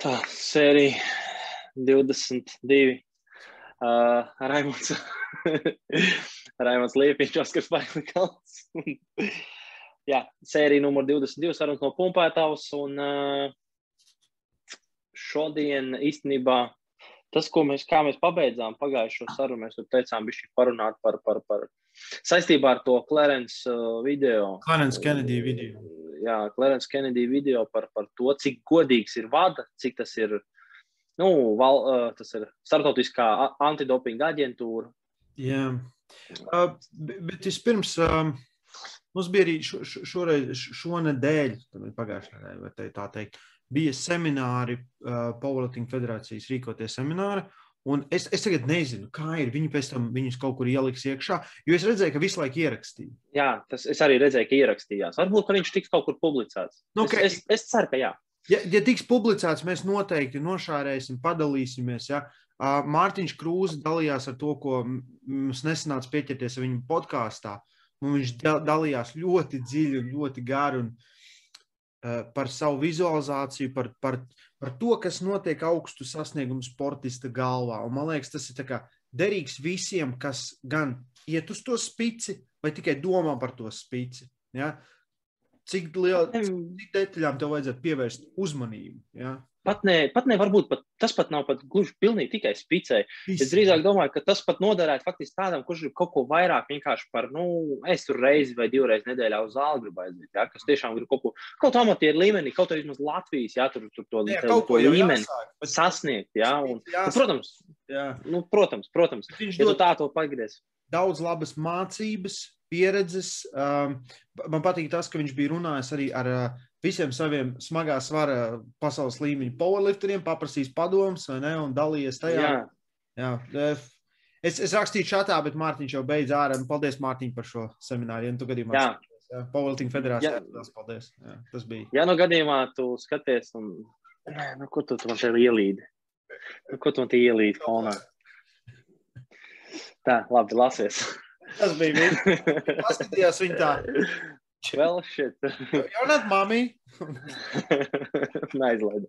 Tā sērija 22. Uh, Raimons, Raimons Liepiņš, Oskars Paiklikals. Jā, sērija numur 22 sarunas no pumpētavas. Un uh, šodien īstenībā tas, ko mēs, kā mēs pabeidzām pagājušo sarunu, mēs tur teicām, bija parunāt par, par, par saistībā ar to Clarence uh, video. Clarence Kennedy video. Jā, Clarence Kennedy video par, par to, cik godīgs ir vada, cik tas ir nu, val, uh, tas ir starptautiskā antidopinga aģentūra. Jā, uh, bet vispirms um, mums bija arī šo, šo, šoreiz, šonadēļ, pagājušajā nedēļā, tā teikt, bija semināri, uh, Powerlifting federācijas rīkotie semināri. Un es, es tagad nezinu, kā ir. Viņi pēc tam viņus kaut kur ieliks iekšā, jo es redzēju, ka visu laiku ierakstīja. Jā, tas es arī redzēju, ka ierakstījās. Varbūt ka viņš tiks kaut kur publicēts. Nu, okay. es, es, es ceru, ka jā. Ja, ja tiks publicēts, mēs noteikti nošārēsim, padalīsimies. Ja? Uh, Mārtiņš Krūze dalījās ar to, ko mums nesanāca pieķerties viņa podkāstā. Viņš dalījās ļoti dziļi, ļoti gari un, uh, par savu vizualizāciju, par, par, par to, kas notiek augstu sasniegumu sportista galvā. Un, man liekas, tas ir derīgs visiem, kas gan iet uz to spici, vai tikai domā par to spici. Ja? Cik, liela, cik detaļām tev vajadzētu pievērst uzmanību? Ja? Pat ne, pat ne varbūt pat, tas pat nav pat gluži pilnīgi tikai. Visi. Es drīzāk domāju, ka tas pat noderētu faktiski tādam, kurš grib kaut ko vairāk vienkārši par, nu, es tur reizi vai divreiz nedēļā uz zāli gribu aiziet, ja, kas tiešām grib kaut ko, kaut amatieru līmenī, kaut arī vismaz Latvijas, ja, tur, tur to, jā, to, to līmeni jāsāk, bet... sasniegt, ja, un, nu, protams, jā. nu, protams, protams, ja tu tā to pagriez. Daudz labas mācības, pieredzes. Um, man patīk tas, ka viņš bija runājis arī ar uh, visiem saviem smagā svara pasaules līmeņa powerlifteriem, paprasījis padomus un dalījies tajā. Jā. Jā. Es, es rakstīju čatā, bet Mārtiņš jau beidz ārā. Paldies, Mārtiņ, par šo semināru. Ja tu gadījumā jā. Jā, Powerlifting federācijā. Jā. Paldies. Jā, tas bija. Ja nu gadījumā tu skaties, un nu, ko tu, tu man te ielīdi? Nu, ko tu man te ielīdi fonā? Tā, labi, lasies. Tas bija viņš. Paskatījās viņa tā. Well, shit. You're not mommy. Neizlaid.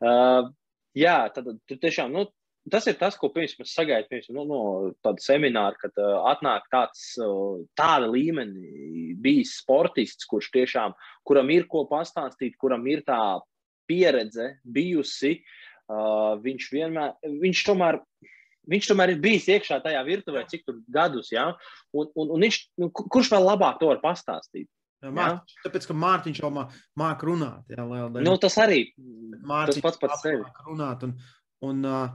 Uh, jā, tad tu tiešām, nu, tas ir tas, ko pirms mēs sagaidām, pirms nu, no tāda semināra, kad uh, atnāk tāds, uh, tāda līmenī bijis sportists, kurš tiešām, kuram ir ko pastāstīt, kuram ir tā pieredze bijusi, uh, viņš vienmēr, viņš tomēr viņš tomēr ir bijis iekšā tajā virtuvē, cik tur gadus, ja? un, un, un viņš, nu, kurš vēl labāk to var pastāstīt? Jā, ja? Tāpēc, ka Mārtiņš jau māca runāt. Jā, nu, tas arī Mārtiņš tas pats pats sevi. Runāt, un, un, uh,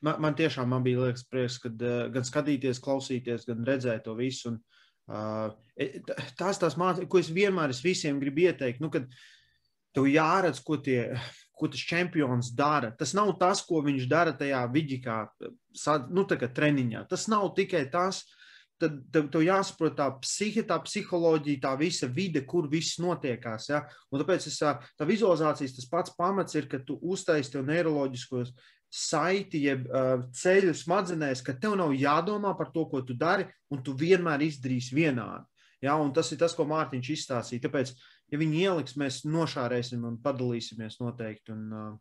man, man tiešām man bija liekas prieks, kad uh, gan skatīties, klausīties, gan redzēt to visu. Un, uh, tās tās mācības, ko es vienmēr es visiem gribu ieteikt, nu, kad tev jāredz, ko tie ko tas čempions dara. Tas nav tas, ko viņš dara tajā vidīkā, nu, tā kā treniņā. Tas nav tikai tas, tad tev, tev jāsaprot tā psihe, tā psiholoģija, tā visa vide, kur viss notiekās. Ja? Un tāpēc es, tā vizualizācijas tas pats pamats ir, ka tu uztaisi to neiroloģiskos saiti, jeb uh, ceļu smadzenēs, ka tev nav jādomā par to, ko tu dari, un tu vienmēr izdarīsi vienādi. Ja? Un tas ir tas, ko Mārtiņš izstāstīja. Tāpēc ja viņi ieliks, mēs nošārēsim un padalīsimies noteikti. Un, uh...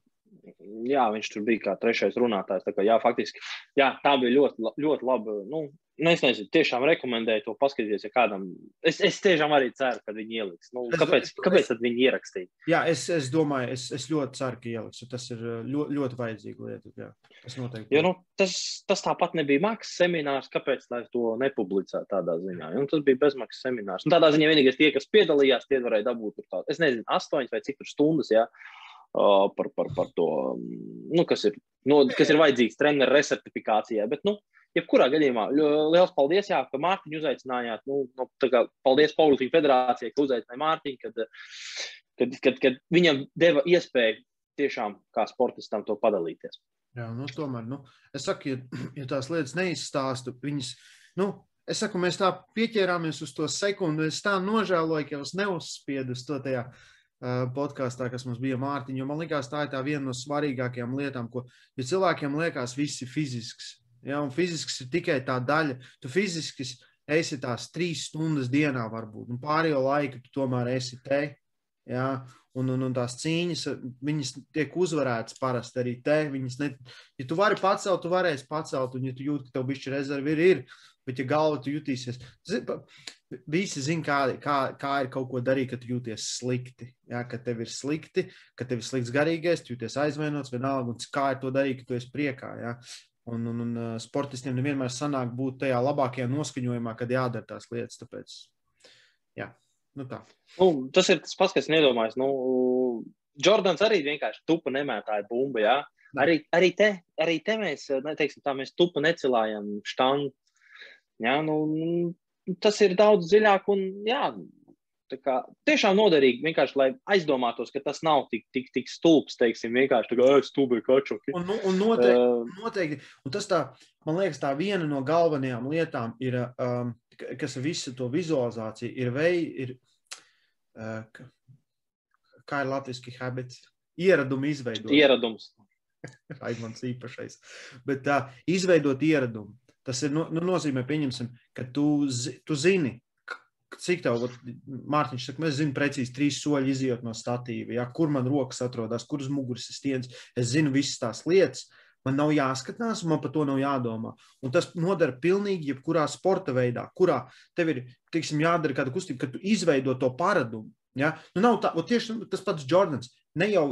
Jā, viņš tur bija kā trešais runātājs. Tā, kā, jā, faktiski, jā, tā bija ļoti, ļoti laba. Nu, Nu, es nezinu, tiešām rekomendēju to paskatīties. Ja kādam, es, es tiešām arī ceru, ka viņi ieliks. Nu, kāpēc, es, kāpēc tad viņi ierakstīja? Jā, es, es domāju, es, es ļoti ceru, ka ieliks. Tas ir ļoti, ļoti vajadzīga lieta. Jā, tas noteikti. Jo, nu, tas, tas tāpat nebija maksas seminārs. Kāpēc to nepublicētu tādā ziņā? Un tas bija bezmaksas seminārs. Un tādā ziņā vienīgais tie, kas piedalījās, tie varēja dabūt tādu, es nezinu, astoņas vai cik tur stundas. Jā. Uh, par, par, par to, nu, kas, ir, nu, kas ir vajadzīgs treneru resertifikācijai. Bet, nu, jebkurā gadījumā liels paldies, jā, ka Mārtiņu uzaicinājāt. Nu, nu, kā, paldies Pauliņu federācijai, ka uzaicināja Mārtiņu, kad, kad, kad, kad viņam deva iespēju tiešām kā sportistam to padalīties. Jā, nu, tomēr, nu, es saku, ja, ja tās lietas neizstāstu, viņas, nu, es saku, mēs tā pieķērāmies uz to sekundi, es tā nožēloju, ka es neuzspiedu uz to tajā podkāstā, kas mums bija Mārtiņa, man liekas, tā ir tā viena no svarīgākajām lietām, ko, ja cilvēkiem liekas, viss ir fizisks, Ja, un fizisks ir tikai tā daļa. Tu fiziski esi tās trīs stundas dienā, varbūt. Un pārējo laiku tu tomēr esi te. Ja? un, un, un tās cīņas, viņas tiek uzvarētas parasti arī te. Ne, ja tu vari pacelt, tu varēsi pacelt, un ja tu jūti, ka tev bišķi rezervi ir, ir, bet ja galva tu jutīsies, visi zina, kā, kā, kā ir kaut ko darīt, kad jūties slikti. Ja, kad tev ir slikti, kad tev ir slikts garīgais, jūties aizvainots vienalga, un kā ir to darīt, ka tu esi priekā. Ja. Un, un, un sportistiem nevienmēr sanāk būt tajā labākajā noskaņojumā, kad jādara tās lietas. Tāpēc, jā. Nu, tā. nu, tas ir tas pats, kas nedomājas. Nu, Jordans arī vienkārši tupa nemētāja bumbu. Jā. Arī, arī, te, arī te mēs, teiksim, tā, mēs tupa necilājam štangu. Jā, nu, tas ir daudz dziļāk un jā, kā, tiešām noderīgi. Vienkārši, lai aizdomātos, ka tas nav tik, tik, tik stulbs, teiksim, vienkārši tā kā stulbi kačoki. Un, un, noteikti, uh, noteikti. Un tas tā, man liekas, tā viena no galvenajām lietām ir. Um, kas ir visa to vizualizācija, ir veidi, ir, uh, kā ir latviešu habits, ieradumu izveidot. Ieradums. Raimons īpašais. Bet tā, izveidot ieradumu. Tas ir, nu, nu nozīmē, pieņemsim, ka tu, tu zini, cik tev, Mārtiņš saka, mēs zinām precīzi trīs soļi izjūt no statīva, ja, kur man rokas atrodas, kuras muguras ir stiens. Es zinu visas tās lietas, Man nav jāskatās, man par to nav jādomā. Un tas nodara pilnīgi jebkurā sporta veidā, kurā tev ir teiksim, jādara kāda kustība, ka tu izveido to paradumu. Ja? Nu, nav tā, tieši tas pats Jordans. Ne jau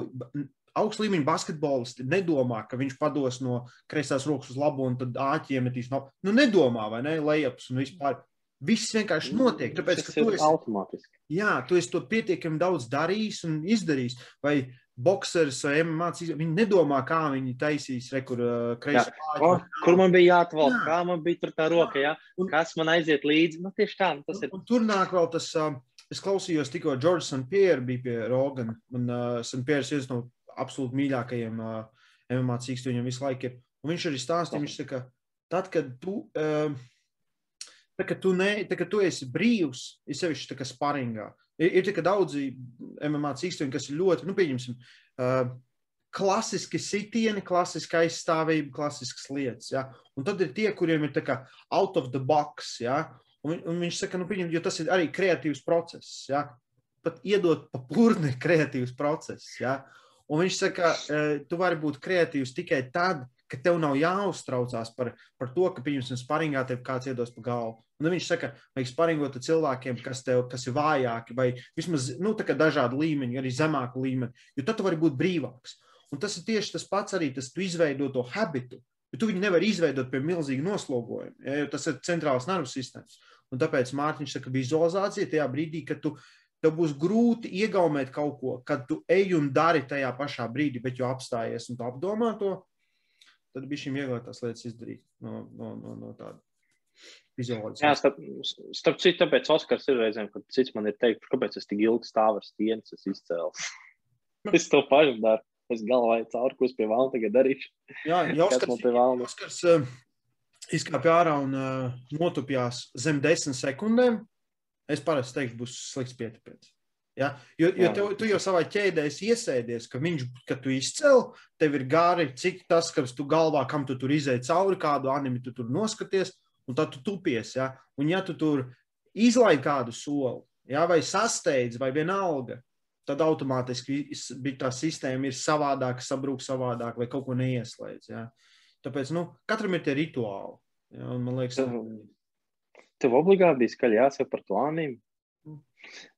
augsts līmeņa basketbolisti nedomā, ka viņš pados no kreisās rokas uz labo un tad āķi iemetīs no. Nu, nedomā, vai ne? Lejaps un vispār. Viss vienkārši notiek. Tāpēc, tas ir esi, automātiski. Jā, tu esi to pietiekami daudz darījis un izdarījis. Vai boxers vai MMA cīņas. Viņi nedomā, kā viņi taisīs rekur uh, kreisā. Oh, kur man bija jāatvalk, jā. kā man bija tur tā roka, jā? Un, kas man aiziet līdzi. Nu, tieši tā, nu, tas ir. Un, un tur nāk vēl tas, uh, es klausījos tikko George St. Pierre bija pie Rogan, un uh, St. Pierre ir viens no absolūti mīļākajiem uh, MMA cīkstu viņam visu laiku ir. Un viņš arī stāstīja, viņš saka, tad, kad tu, uh, tā, kad tu, ne, tā, kad tu esi brīvs, ir sevišķi tā kā sparingā, Ir, ir tikai daudzi MMA cīkstoņi, kas ir ļoti, nu, pieņemsim, uh, klasiski sitieni, klasiska aizstāvība, klasiskas lietas. Ja? Un tad ir tie, kuriem ir tā kā out of the box. Ja? Un, un viņš saka, nu, pieņem, jo tas ir arī kreatīvs process. Ja? Pat iedot pa plurni kreatīvs process. Ja? Un viņš saka, tu vari būt kreatīvs tikai tad, ka tev nav jāuztraucās par, par to, ka, pieņemsim, sparingā tev kāds iedos pa galvu. Un viņš saka, vajag sparingot ar cilvēkiem, kas, tev, kas ir vājāki, vai vismaz nu, dažādi līmeņi, arī zemāku līmeni, jo tad tu vari būt brīvāks. Un tas ir tieši tas pats arī, tas tu izveido to habitu, bet tu viņu nevari izveidot pie milzīga noslogojuma, jo tas ir centrālās nervu sistēmas. Un tāpēc Mārtiņš saka, vizualizācija tajā brīdī, kad tu tev būs grūti iegaumēt kaut ko, kad tu ej un dari tajā pašā brīdī, bet jau apstājies un apdomā to, tad bija šīm vieglāk tās lietas izdarīt no, no, no, no tāda. Jā, starp, starp citu, tāpēc Oskars ir reizēm, kad cits man ir teikt, kāpēc es tik ilgi stāvu ar stienas, es izcēlu. es to pašu daru. Es galvā caur, ko es pie valna tagad darīšu. Jā, jau Oskars, Oskars uh, izkāpja ārā un uh, notupjās zem desmit sekundēm. Es parasti teiktu, būs slikts pietiekams. Ja? Jo, jo tev, tu jau savā ķēdē iesēdies, ka viņš, kad tu izcēl, tev ir gari, cik tas, kas tu galvā, kam tu tur izēji cauri, kādu animi tu tur noskaties, un tad tu tupies. Ja? Un ja tu tur izlaiž kādu soli, ja? vai sasteidz, vai vienalga, tad automātiski tā sistēma ir savādāka, sabrūk savādāk, vai kaut ko neieslēdz. Ja? Tāpēc nu, katram ir tie rituāli. Ja? Un, man liekas, tev, tev obligāti bija skaļi jāsaka par to anīmu.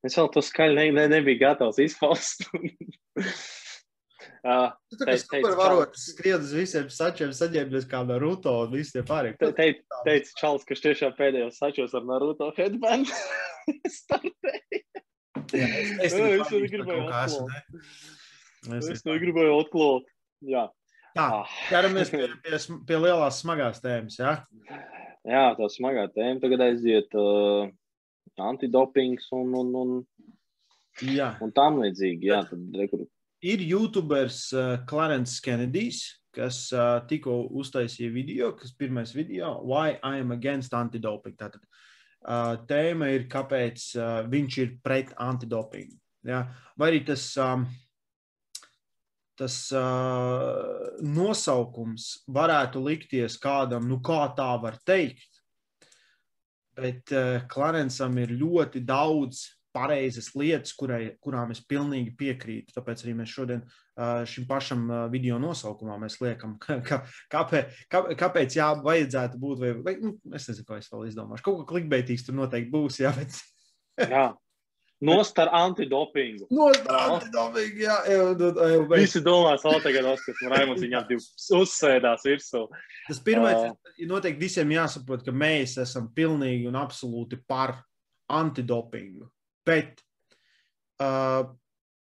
Es vēl to skaļi ne, ne, nebiju gatavs izpaust. Uh, tu kā super varots skried uz visiem sačiem, saņēmies kā Naruto un visiem pārējiem. Te, te, teica Čals, ka tiešām pēdējos sačos ar Naruto headband startēja. Jā, es, es, es, es negribēju atklāt. Es, es negribēju atklāt. Jā. Tā, ah. ķeramies pie, pie, pie lielās smagās tēmas, jā? Jā, tā smagā tēma tagad aiziet uh, antidopings un, un, un, jā. un tam līdzīgi. Jā, tad, rekur... Ir YouTubers uh, Clarence Kennedys, kas uh, tikko uztaisīja video, kas pirmais video, Why I am against antidoping. Tātad uh, tēma ir, kāpēc uh, viņš ir pret antidopingu. Ja? Vai arī tas, um, tas uh, nosaukums varētu likties kādam, nu kā tā var teikt, bet uh, Klarencam ir ļoti daudz pareizas lietas, kurai, kurām es pilnīgi piekrītu. Tāpēc arī mēs šodien šim pašam video nosaukumā liekam, ka, kāpēc, kā, kāpēc jā, vajadzētu būt. Vai, vai, nu, es nezinu, ko es vēl izdomāšu. Kaut ko klikbeitīgs tur noteikti būs. Jā, bet... jā. Nost ar antidopingu. Nost ar antidopingu, jā. Ev, ev, ev, Visi domās, o, tagad Oskars un Raimunds viņam uzsēdās virsū. Tas pirmais, uh, noteikti visiem jāsaprot, ka mēs esam pilnīgi un absolūti par antidopingu. Bet uh,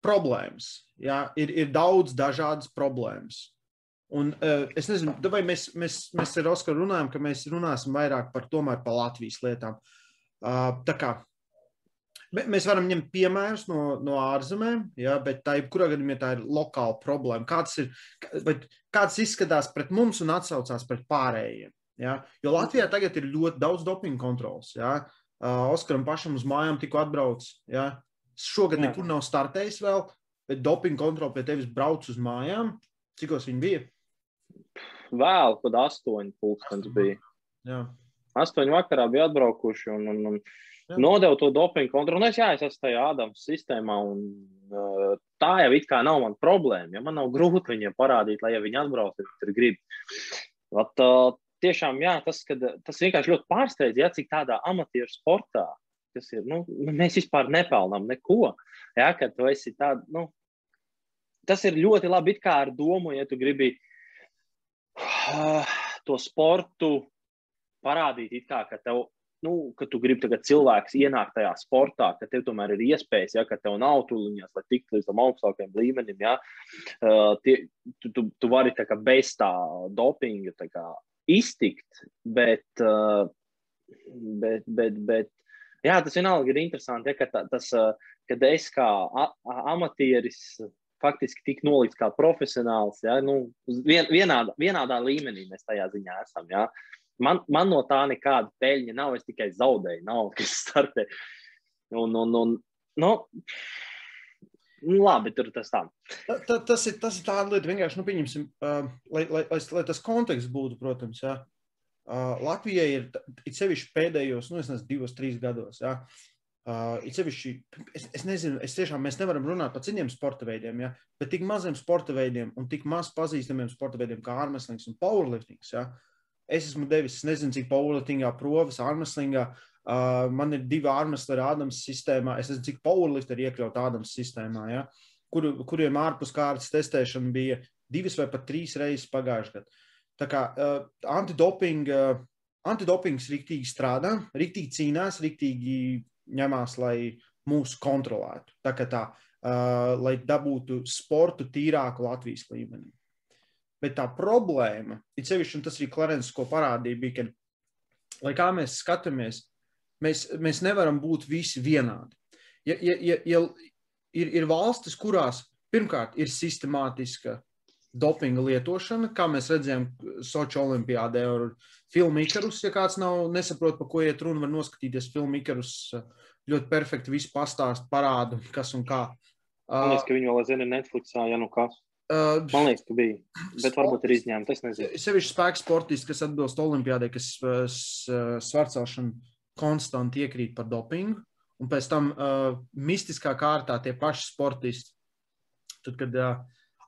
problēmas, jā, ir, ir daudz dažādas problēmas. Un, uh, es nezinu, vai mēs, mēs, mēs ar Oskaru runājam, ka mēs runāsim vairāk par tomēr par Latvijas lietām. Uh, tā kā Mēs varam ņemt piemērus no, no ārzemēm, ja, bet tā jebkurā gadījumā tā ir lokāla problēma. Kāds, ir, kāds izskatās pret mums un atsaucās pret pārējiem? Ja? Jo Latvijā tagad ir ļoti daudz dopinga kontrols. Ja? Oskaram pašam uz mājām tikko atbrauc. Ja? Šogad Jā. nekur nav startējis vēl, bet dopinga kontrola pie tevis brauc uz mājām. Cikos viņi bija? Vēl, kad astoņi pulkstenis bija. Jā. Astoņi vakarā bija atbraukuši. Un, un, un Nodevu to dopingu kontroli. Un es, jā, es esmu tajā Ādams sistēmā, un uh, tā jau it kā nav mana problēma. Ja man nav grūti viņiem parādīt, lai ja viņi atbrauc, tad tur grib. Vat, uh, tiešām, jā, tas, kad, tas vienkārši ļoti pārsteidz, ja cik tādā amatieru sportā, kas ir, nu, mēs vispār nepelnām neko. Ja, kad tu esi tād, nu, tas ir ļoti labi it kā ar domu, ja tu gribi uh, to sportu parādīt, kā, ka tev nu, ka tu gribi tagad cilvēks ienākt tajā sportā, ka tev tomēr ir iespējas, ja, ka tev nav tuliņas, lai tiktu līdz tam augstākajam līmenim. Ja, uh, tie, tu, tu, tu vari tā kā bez tā dopinga tā kā iztikt, bet, uh, bet, bet, bet jā, tas vienalga ir interesanti, ja, ka tā, tas, uh, kad es kā a, a, amatieris faktiski tik nolikts kā profesionāls, ja, nu, vien, vienādā, vienādā līmenī mēs tajā ziņā esam. Ja. Uh, Man, man no tā nekāda peļņa nav. Es tikai zaudēju naudu, kas startē. Un, un, un, nu, nu, labi, tur tas tā. Ta, ta, tas ir, tas ir tāda lieta, vienkārši, nu, pieņemsim, uh, lai, lai, lai, lai tas konteksts būtu, protams, jā. Uh, Latvijai ir, it sevišķi pēdējos, nu, es nezinu, divos, trīs gados, jā. Uh, it sevišķi, es, es nezinu, es tiešām, mēs nevaram runāt par citiem sporta veidiem, jā, bet tik maziem sporta veidiem un tik maz pazīstamiem sporta veidiem kā ārmeslings un powerliftings, jā. Uh, Es esmu devis, nezinu, cik powerliftingā provas, armslingā. Uh, man ir divi armsli ar Ādams sistēmā. Es nezinu, cik powerlift ir iekļaut Ādams sistēmā, ja? Kur, kuriem ārpus kārtas testēšana bija divas vai pat trīs reizes pagājušajā gadā. Tā kā uh, antidoping, uh, antidopings riktīgi strādā, riktīgi cīnās, riktīgi ņemās, lai mūs kontrolētu. Tā kā tā, uh, lai dabūtu sportu tīrāku Latvijas līmenī. Bet tā problēma, it sevišķi, un tas arī Klarens, ko parādīja, bija, ka, lai kā mēs skatāmies, mēs, mēs nevaram būt visi vienādi. Ja, ja, ja, ja ir, ir valstis, kurās pirmkārt ir sistemātiska dopinga lietošana, kā mēs redzējām Sochi olimpiādē ar filmu Ikarus. Ja kāds nav nesaprot, pa ko iet runa, var noskatīties filmu Ikarus. Ļoti perfekti visu pastāst, parāda, kas un kā. Man liekas, ka viņi vēl zina Netflixā, ja nu kas. Uh, Man liekas, ka bija. Bet sport, varbūt ir izņēmumi. Es nezinu. Sevišķi spēku sportisti, kas atbilst olimpiādai, kas uh, svarcelšanu konstanti iekrīt par dopingu. Un pēc tam uh, mistiskā kārtā tie paši sportisti, tad, kad uh,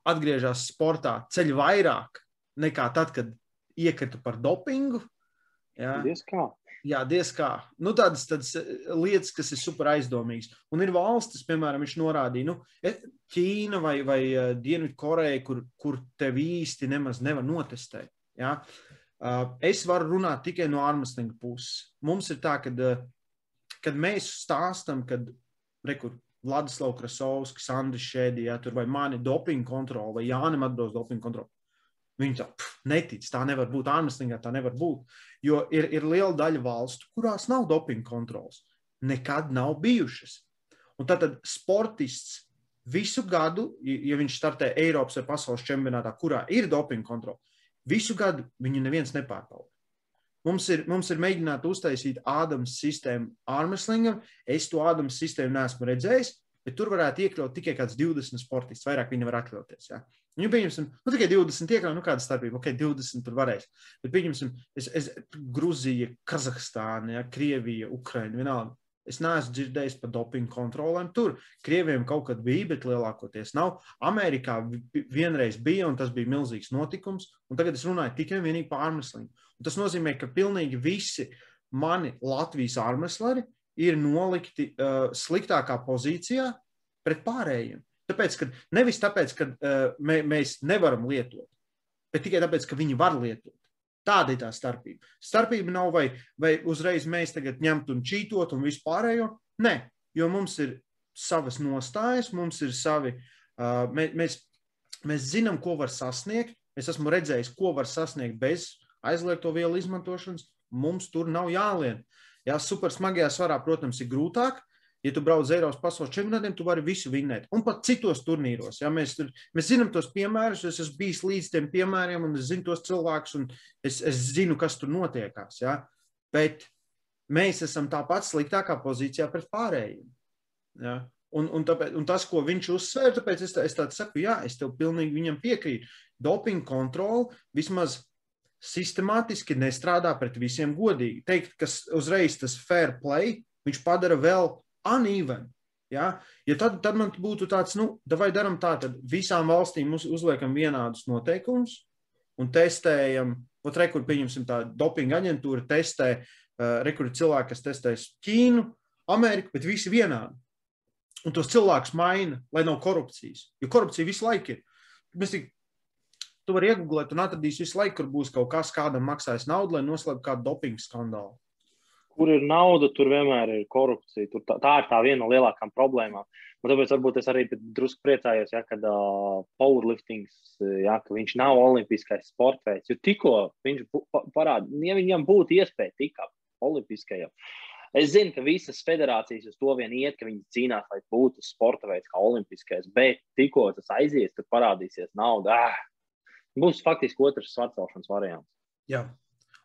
atgriežas sportā, ceļ vairāk nekā tad, kad iekrita par dopingu. Kā. Jā, diez kā. Nu, tādas, tādas eh, lietas, kas ir super aizdomīgas. Un ir valstis, piemēram, viņš norādīja, nu, e, Ķīna vai, vai uh, Dienvidkoreja, kur, kur tev īsti nemaz nevar notestēt. Ja? Uh, es varu runāt tikai no armstringa puses. Mums ir tā, ka, uh, kad mēs stāstam, kad rekur, Vladislavs Krasovskis, Andris Šēdī, ja, tur vai mani dopinga kontrole, vai Jānim atbilst dopinga kontrole. Viņi tā netic, tā nevar būt. Armstrongā tā nevar būt. Jo ir, ir liela daļa valstu, kurās nav dopinga kontrols. Nekad nav bijušas. Un tad sportists visu gadu, ja viņš startē Eiropas vai pasaules čempionātā, kurā ir dopinga kontrole, visu gadu viņu neviens nepārbauda. Mums ir, mums ir mēģināts uztaisīt Ādams sistēmu ārmeslingam. Es to Ādams sistēmu neesmu redzējis, bet tur varētu iekļaut tikai kāds 20 sportists. Vairāk viņi nevar atļauties. Ja? Viņu pieņemsim, nu tikai 20 iekļauj, nu kāda starpība, ok, 20 tur varēs. Bet pieņemsim, es, es, Gruzija, Kazahstāna, ja, Krievija, Ukraina, vienalga. Es neesmu dzirdējis par dopingu kontrolēm. Tur krieviem kaut kad bija, bet lielākoties nav. Amerikā vienreiz bija, un tas bija milzīgs notikums. Tagad es runāju tikai un vienīgi par ārmesliem. Tas nozīmē, ka pilnīgi visi mani Latvijas ārmesleri ir nolikti uh, sliktākā pozīcijā pret pārējiem. Tāpēc, ka nevis tāpēc, ka uh, mē, mēs nevaram lietot, bet tikai tāpēc, ka viņi var lietot. Tāda ir tā starpība. Starpība nav, vai, vai uzreiz mēs tagad ņemt un čītot un vispārējo. Nē, jo mums ir savas nostājas, mums ir savi. Uh, mēs, mēs, mēs zinām, ko var sasniegt. Es esmu redzējis, ko var sasniegt bez aizliegto vielu izmantošanas. Mums tur nav jālien. Jā, super smagajā svarā, protams, ir grūtāk, ja tu brauc Eiropas pasaules čempionātiem, tu vari visu vinnēt. Un pat citos turnīros. Ja, mēs, tur, mēs zinām tos piemērus, es esmu bijis līdz tiem piemēriem, un es zinu tos cilvēkus, un es, es zinu, kas tur notiekās. Ja. Bet mēs esam tāpat sliktākā pozīcijā pret pārējiem. Ja. Un, un, tāpēc, un tas, ko viņš uzsver, tāpēc es, tā, es tādu saku, jā, es tev pilnīgi viņam piekrītu. Doping kontroli vismaz sistemātiski nestrādā pret visiem godīgi. Teikt, ka uzreiz tas fair play, viņš padara vēl uneven. Ja? Ja tad, tad man būtu tāds, nu, vai darām tā, tad visām valstīm uz, uzliekam vienādus noteikumus un testējam, ot, rekur, pieņemsim tā dopinga aģentūra testē, uh, rekur cilvēki, kas testēs Ķīnu, Ameriku, bet visi vienādi. Un tos cilvēkus maina, lai nav korupcijas. Jo korupcija visu laiku ir. Mēs tik, tu vari iegūglēt un atradīs visu laiku, kur būs kaut kas, kādam maksājis naudu, lai noslēptu kādu dopingu skandālu kur ir nauda, tur vienmēr ir korupcija. Tur tā, tā ir tā viena no lielākām problēmām. Un tāpēc varbūt es arī drusku priecājos, ja, kad uh, powerliftings, ja, ka nav olimpiskais sports veids. Jo tikko viņš parāda, ja viņam būtu iespēja tikt olimpiskajam. Es zinu, ka visas federācijas uz to vien iet, ka viņi cīnās, lai būtu sporta veids kā olimpiskais, bet tikko tas aizies, tur parādīsies nauda. Ah, būs faktiski otrs svarcelšanas variants. Jā,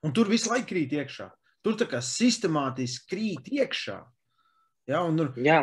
un tur visu laiku krīt iekšā. Tur tā kā sistemātiski krīt iekšā. Ja, un, tur, Jā.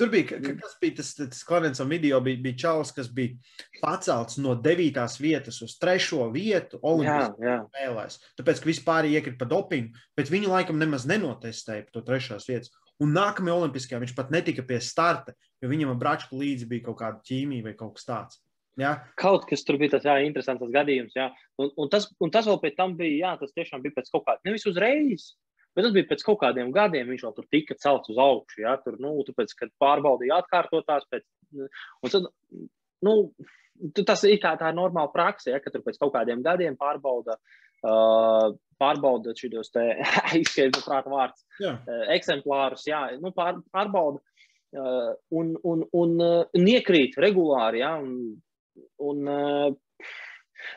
Tur bija, kas bija tas, tas Klavensam video, bija, bija čalis, kas bija pacelts no devītās vietas uz trešo vietu Olimpiskajās spēlēs. Tāpēc, ka vispār iekrita pa dopingu, bet viņu laikam nemaz nenotestēja to trešās vietas. Un nākamajā Olimpiskajā viņš pat netika pie starta, jo viņam bračku līdzi bija kaut kāda ķīmija vai kaut kas tāds. Jā. Kaut kas tur bija tas jā, interesants gadījums. Jā. Un, un, tas, un tas vēl pēc tam bija, jā, tas tiešām bija pēc kaut kāda, nevis uzreiz, bet tas bija pēc kaut kādiem gadiem. Viņš vēl tur tika celts uz augšu. Jā, tur, nu, tāpēc, kad pārbaudīja atkārtotās, pēc, un tad, nu, tas ir tā, tā normāla praksa, ja, ka tur pēc kaut kādiem gadiem pārbauda. Uh, pārbauda šos te izskaitu prāta vārds, jā. uh, eksemplārus, jā, nu, pār, pārbauda uh, un, un, un, uh, un iekrīt regulāri, jā, un Un, uh,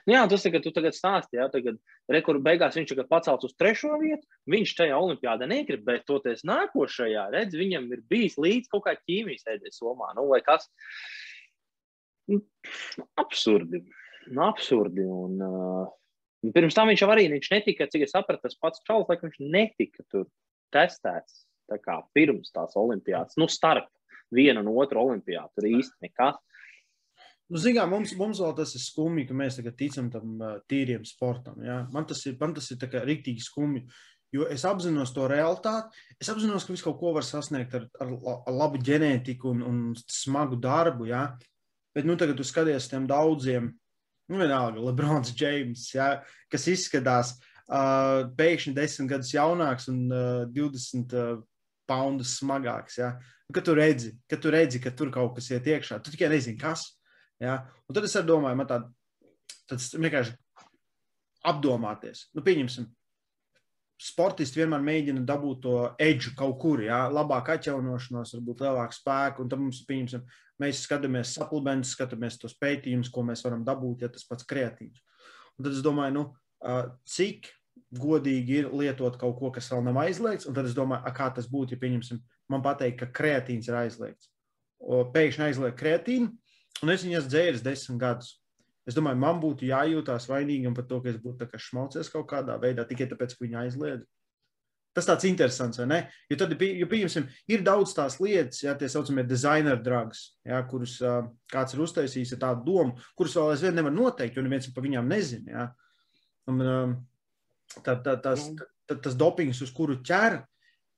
Nu jā, tas ir, ka tu tagad stāsti, ja tagad rekordu beigās viņš ir pacelts uz trešo vietu. Viņš tajā olimpiādā negrib, bet toties nākošajā, redz, viņam ir bijis līdz kaut kā ķīmijas ēdē somā. Nu, vai kas? Nu, absurdi. Nu, absurdi. Un, uh, pirms tam viņš jau arī viņš netika, cik es sapratu, tas pats čalis, lai viņš netika tur testēts. Tā kā pirms tās olimpiādas, nu, starp vienu un otru olimpiādu. Tur īsti nekas. Nu, Zinām, mums, mums vēl tas ir skumji, ka mēs tagad ticam tam tīriem sportam. Ja? Man tas ir, man tas ir rīktīgi skumji. Jo es apzinos to realitāti. Es apzinos, ka visu kaut ko var sasniegt ar, ar, ar labu ģenētiku un, un smagu darbu. Ja? Bet nu, tagad, kad skaties tiem daudziem, nu, vienalga, Lebrons James, ja? kas izskatās uh, pēkšņi desmit gadus jaunāks un uh, 20 uh, poundus smagāks. Ja? Nu, kad tu redzi, ka tu redzi, ka tur kaut kas iet iekšā, tu tikai nezini, kas. Ja? Un tad es domāju, man tāds vienkārši apdomāties. Nu, pieņemsim, sportisti vienmēr mēģina dabūt to edžu kaut kur, ja? labāk atjaunošanos, varbūt lielāku spēku. Un tad mums, pieņemsim, mēs skatāmies supplementus, skatāmies tos pētījumus, ko mēs varam dabūt, ja tas pats kreatīvs. Un tad es domāju, nu, cik godīgi ir lietot kaut ko, kas vēl nav aizliegts. Tad es domāju, kā tas būtu, ja, pieņemsim, man pateikt, ka kreatīns ir aizliegts. O, pēkšņi aizliegt kreatīnu, un es viņas dzēru desmit gadus. Es domāju, man būtu jājūtās vainīgam par to, ka es būtu šmaucies kaut kādā veidā tikai tāpēc, ka viņi aizliedz. Tas tāds interesants, vai ne? Jo tad, jo, pieņemsim, ir daudz tās lietas, ja tie saucamie designer drugs, ja, kurus uh, kāds ir uztaisījis ar tādu domu, kurus vēl aizvien nevar noteikt, jo neviens par viņām nezina. Ja. Un, um, tā, tā, tas, tā, tas dopings, uz kuru ķer,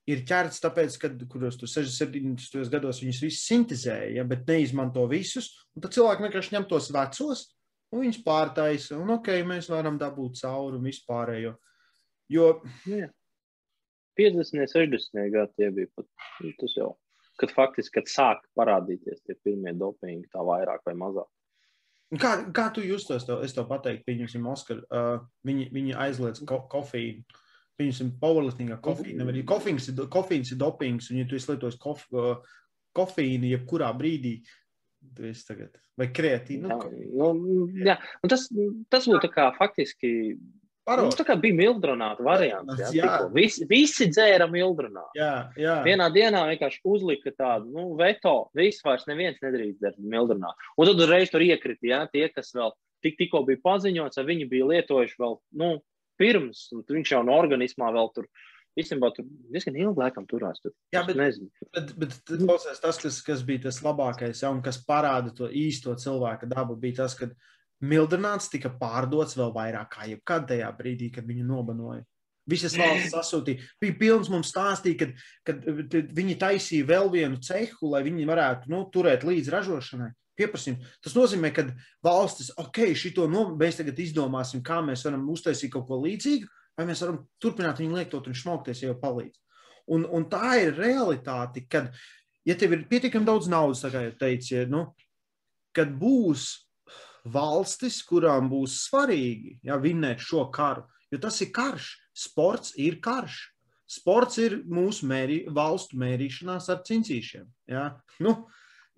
ir ķerts tāpēc, ka kuros tur 60, gados viņus visus sintēzēja, ja, bet neizmanto visus. Tad cilvēki vienkārši ņem tos vecos un viņus pārtaisa. Un ok, mēs varam dabūt cauri un vispārējo. Jo. Jā. 50, 60 gadi tie bija pat tas jau. Kad faktiski, kad sāk parādīties tie pirmie dopingi, tā vairāk vai mazāk. Kā, kā tu? Tev, es tev pateiktu, pieņemsim, Oskar, uh, viņi, viņi aizliedz ko, kofīnu. Pieņemsim, powerliftingā kofīna. Kofīns, kofīns ir dopings, un ja tu lietos kof, kofīnu jebkurā brīdī, tu esi tagad. Vai kreatīvi? Nu, nu, jā, un tas, tas būtu kā faktiski Parod. Mums tā kā bija mildrunāta variants. Jā, jā. Visi, visi dzēra mildrunātu. Jā, jā. Vienā dienā vienkārši uzlika tādu nu, veto. Viss vairs neviens nedrīkst dzert mildrunātu. Un tad uzreiz tur iekrita jā, tie, kas vēl tik, tikko bija paziņots, vai viņi bija lietojuši vēl nu, pirms, un viņš jau no organismā vēl tur. Īstenībā tur diezgan ilgi laikam turās. Tur. Jā, bet, nezinu. bet, bet klausies, tas, kas, kas bija tas labākais, ja, un kas parāda to īsto cilvēka dabu, bija tas, ka Mildrināts tika pārdots vēl vairāk kā jebkad tajā brīdī, kad viņu nobanoja. Visas valsts sasūtīja. Bija pilns mums stāstīja, kad, kad viņi taisīja vēl vienu cehu, lai viņi varētu nu, turēt līdzi ražošanai. Pieprasījumu. Tas nozīmē, ka valstis, ok, šito no, mēs tagad izdomāsim, kā mēs varam uztaisīt kaut ko līdzīgu, vai mēs varam turpināt viņu liektot un šmaukties, ja jau palīdz. Un, un tā ir realitāte, kad, ja tev ir pietiekami daudz naudas, kā jau teicu, ja, nu, kad būs valstis, kurām būs svarīgi ja, vinnēt šo karu. Jo tas ir karš. Sports ir karš. Sports ir mūsu mērī, valstu mērīšanās ar cincīšiem. Ja? Nu,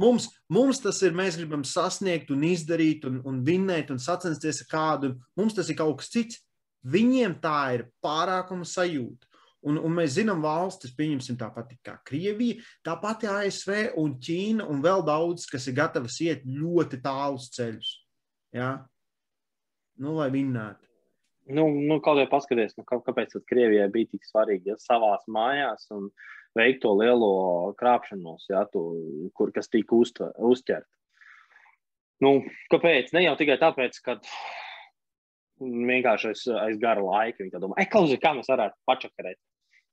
mums, mums tas ir, mēs gribam sasniegt un izdarīt un, un vinnēt un sacensties ar kādu. Mums tas ir kaut kas cits. Viņiem tā ir pārākuma sajūta. Un, un mēs zinām, valstis, pieņemsim, tāpat kā Krievija, tāpat ASV un Ķīna un vēl daudz, kas ir gatavas iet ļoti tālus ceļus. Ja? Nu, lai vinnētu. Nu, nu, kaut kā paskaties, nu, kāpēc Krievijai bija tik svarīgi ja, savās mājās un veikt to lielo krāpšanos, ja, to, kur kas tika uztver, uzķert. Nu, kāpēc? Ne jau tikai tāpēc, ka vienkārši aiz, aiz gara laika viņi domā, ej, klausies, kā mēs varētu pačakarēt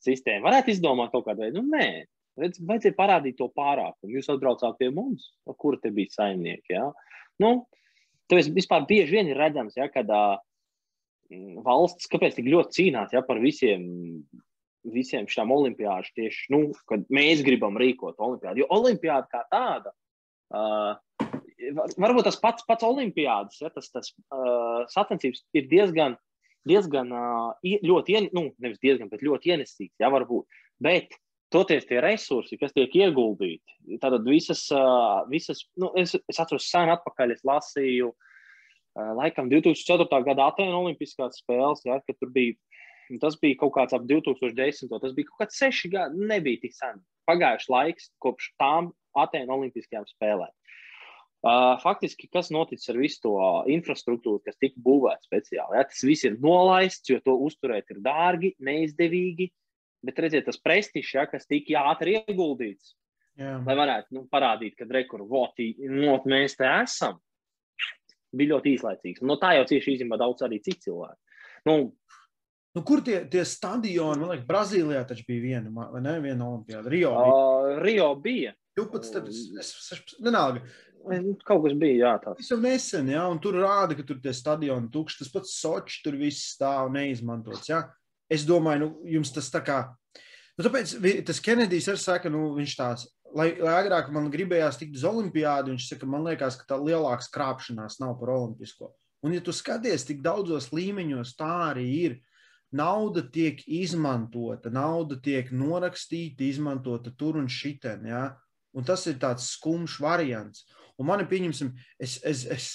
sistēmu. Varētu izdomāt kaut kādu veidu. Nu, nē, redz, vajadzēja parādīt to pārākumu. Jūs atbraucāt pie mums, kur te bija saimnieki. Ja? Nu, Tas vispār bieži vien ir redzams, ja, kad uh, valsts kāpēc tik ļoti cīnās ja, par visiem, visiem šiem olimpiāžiem, tieši nu, kad mēs gribam rīkot olimpiādu. Jo olimpiāda kā tāda, uh, varbūt tas pats, pats olimpiādas, ja, tas, tas uh, sacensības ir diezgan, diezgan uh, ļoti, ien, nu, nevis diezgan, bet ļoti ienesīgs, ja varbūt. Bet toties tie resursi, kas tiek ieguldīti, tad visas, visas nu, es, es atceros, sen atpakaļ es lasīju, laikam 2004. gada Atēnu Olimpiskās spēles, ja, kad tur bija, tas bija kaut kāds ap 2010. Tas bija kaut kāds seši gadi, nebija tik sen. Pagājuši laiks kopš tām Atēnu Olimpiskajām spēlēm. Uh, faktiski, kas noticis ar visu to infrastruktūru, kas tika būvēta speciāli? Ja? Tas viss ir nolaists, jo to uzturēt ir dārgi, neizdevīgi. Bet redziet, tas prestižs, ja, kas tika ātri ieguldīts, Jā. lai varētu nu, parādīt, ka nu, mēs te esam, bija ļoti īslaicīgs. No tā jau cieši īstenībā daudz arī citu cilvēku. Nu, Nu, kur tie, tie stadioni, man liekas, Brazīlijā taču bija viena, vai ne? Viena olimpiāda. Rio bija. Uh, Rio bija. 12, es, es, vienalga. Kaut kas bija, jā, tāds. Tas jau nesen, jā, un tur rāda, ka tur tie stadioni tukši, tas pats Soči, tur viss stāv neizmantots, jā es domāju, nu, jums tas tā kā. Nu, tāpēc tas Kenedijs arī saka, nu, viņš tās, lai, lai agrāk man gribējās tikt uz olimpiādu, viņš saka, man liekas, ka tā lielāks krāpšanās nav par olimpisko. Un, ja tu skaties, tik daudzos līmeņos tā arī ir, nauda tiek izmantota, nauda tiek norakstīta, izmantota tur un šitien, ja? un tas ir tāds skumjš variants. Un man ir, pieņemsim, es, es, es,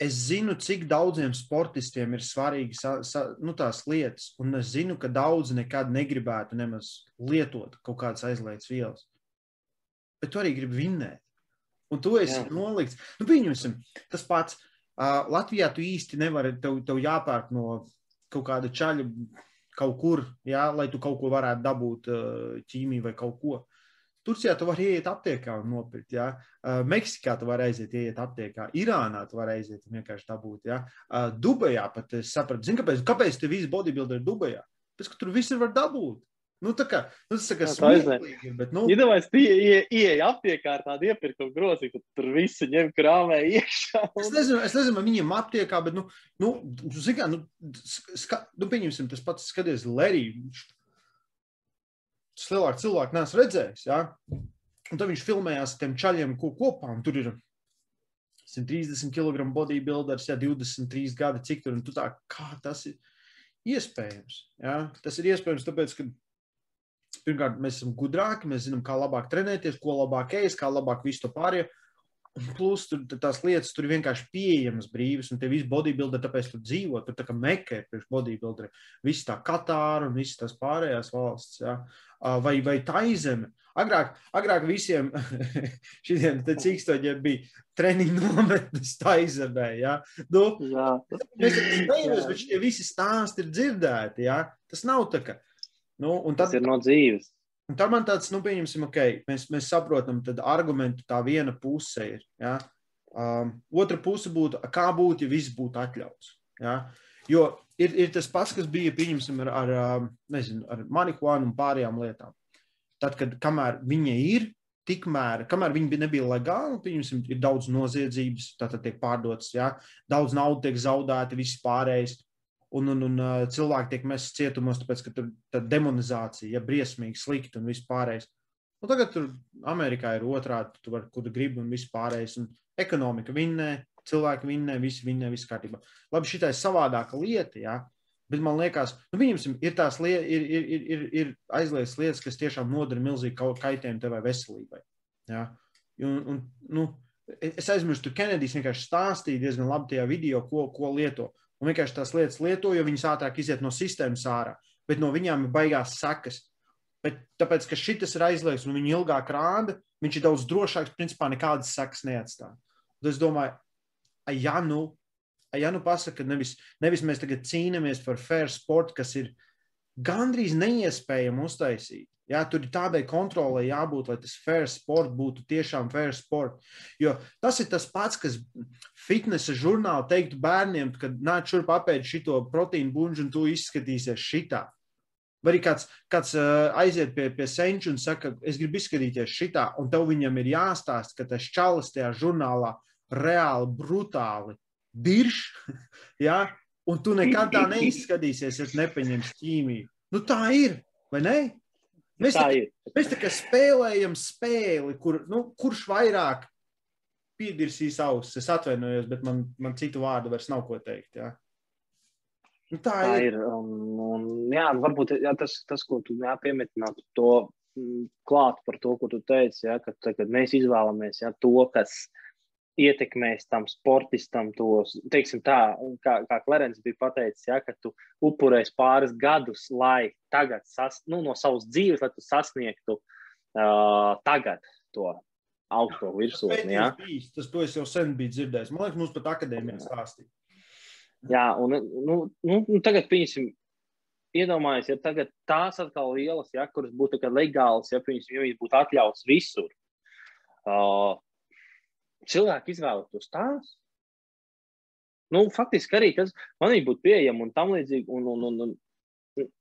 es zinu, cik daudziem sportistiem ir svarīgi sa, sa, nu, tās lietas, un es zinu, ka daudzi nekad negribētu nemaz lietot kaut kādas aizliegtas vielas. Bet tu arī gribi vinnēt. Un tu esi Jā. nolikts. Nu, pieņemsim, tas pats. Uh, Latvijā tu īsti nevari, tev, tev jāpērk no kaut kāda čaļa kaut kur, jā, lai tu kaut ko varētu dabūt uh, ķīmiju vai kaut ko. Turcijā tu vari iet aptiekā un nopirkt. Ja? Uh, Meksikā tu vari aiziet, iet aptiekā. Irānā tu vari aiziet un vienkārši dabūt. Ja? Uh, Dubajā pat es sapratu, zini, kāpēc, kāpēc te visi bodybuilderi ir Dubajā? Pēc, ka tur visi var dabūt. Nu, tā kā, nu, tas kā smieklīgi, bet, nu. Iedomājies, tu ieej aptiekā ar tādu iepirkumu grozi, ka tur visu ņem krāmē iekšā. Un... Es nezinu, es nezinu, vai viņiem aptiekā, bet, nu, nu, zin kā, nu, ska, nu, pieņemsim, tas pats skaties Lerī. Tas lielāk cilvēku neesmu redzējis, jā. Un tad viņš filmējās ar tiem čaļiem ko kopā, un tur ir 130 kg bodybuilders, jā, 23 gadi, cik tur, un tu tā, kā tas ir iespējams, jā. Tas ir iespējams tāpēc, ka pirmkārt, mēs esam gudrāki, mēs zinām, kā labāk trenēties, ko labāk ēst, kā labāk visu to pārējo. Plus, tur tās lietas tur vienkārši pieejamas brīvas, un tie visi bodybuilderi tāpēc tur dzīvo. Tur tā kā mekē priekš bodybuilderi. Viss tā Katāra un visas tās pārējās valsts. Ja? Vai, vai Taizeme. Agrāk, agrāk visiem šiem cīkstoņiem bija treniņu nometnes Taizemē. Ja? Nu, jā. Mēs nevienam, bet šie visi stāsti ir dzirdēti. Ja? Tas nav tā, ka Nu, tad, Tas ir no dzīves. Un tad man tāds, nu, pieņemsim, ok, mēs, mēs saprotam, tad argumentu tā viena puse ir. Ja? Um, otra puse būtu, kā būtu, ja viss būtu atļauts. Ja? Jo ir, ir tas pats, kas bija, pieņemsim, ar, ar, um, nezinu, ar marihuānu un pārējām lietām. Tad, kad kamēr viņa ir, tikmēr, kamēr viņi nebija legāli, pieņemsim, ir daudz noziedzības, tātad tiek pārdotas, ja? daudz naudas tiek zaudēta, viss pārējais un, un, un cilvēki tiek mesti cietumos, tāpēc, ka tur tā demonizācija, ja briesmīgi, slikti un viss pārējais. Nu, tagad tur Amerikā ir otrādi, tu vari, kur tu gribi un viss pārējais. Un ekonomika vinnē, cilvēki vinnē, visi vinnē, viss kārtībā. Labi, šī ir savādāka lieta, jā. Bet man liekas, nu, viņam ir tās lietas, ir, ir, ir, ir, ir aizliegtas lietas, kas tiešām nodara milzīgu kaitējumu tevai veselībai. Jā. Un, un, nu, es aizmirsu, tur Kenedijs vienkārši stāstīja diezgan labi tajā video, ko, ko lieto un vienkārši tās lietas lieto, jo viņas ātrāk iziet no sistēmas ārā, bet no viņām ir baigās sekas. Bet tāpēc, ka šis ir aizliegts un viņi ilgāk rāda, viņš ir daudz drošāks, principā nekādas sekas neatstāja. Es domāju, ja nu, ja nu pasaka, nevis, nevis mēs tagad cīnāmies par fair sportu, kas ir gandrīz neiespējami uztaisīt, Jā, tur ir tādai kontrolē jābūt, lai tas fair sport būtu tiešām fair sport. Jo tas ir tas pats, kas fitnesa žurnālā teiktu bērniem, kad nāc šurp apēd šito proteīnu buļbuļsu un tu izskatīsies šitā. Vai arī kāds, kāds uh, aiziet pie, pie senča un saka, es gribu izskatīties šitā, un tev viņam ir jāstāsta, ka tas čalis tajā žurnālā reāli brutāli dirž, ja? un tu nekad tā neizskatīsies, ja nepaņemsi ķīmiju. Nu tā ir, vai ne? Mēs tā, tā, mēs tā kā spēlējam spēli, kur, nu, kurš vairāk piedirsīs ausis. Es atvainojos, bet man, man citu vārdu vairs nav ko teikt. Jā. Nu, tā, tā ir. ir un, un, jā, varbūt jā, tas, tas, ko tu pieminēji, to mm, klāt par to, ko tu teici, jā, kad, kad mēs izvēlamies jā, to, kas ir ietekmēs tam sportistam tos, teiksim tā, kā, kā Klerens bija pateicis, ja, ka tu upurēs pāris gadus, lai tagad, sas, nu, no savas dzīves, lai tu sasniegtu uh, tagad to augsto virsotni. Ja. Tas, to es jau sen biju dzirdējis. Man liekas, mums pat akadēmijā stāstīja. Jā, un nu, nu, nu, tagad, pieņemsim, iedomājieties, ja tagad tās atkal lielas, ja, kuras būtu legālas, ja, pieņemsim, ja viņas būtu atļautas visur. Uh, cilvēki izvēlētos tās. Nu, faktiski arī tas man būtu pieejama un tam līdzīgi. Un, un, un, un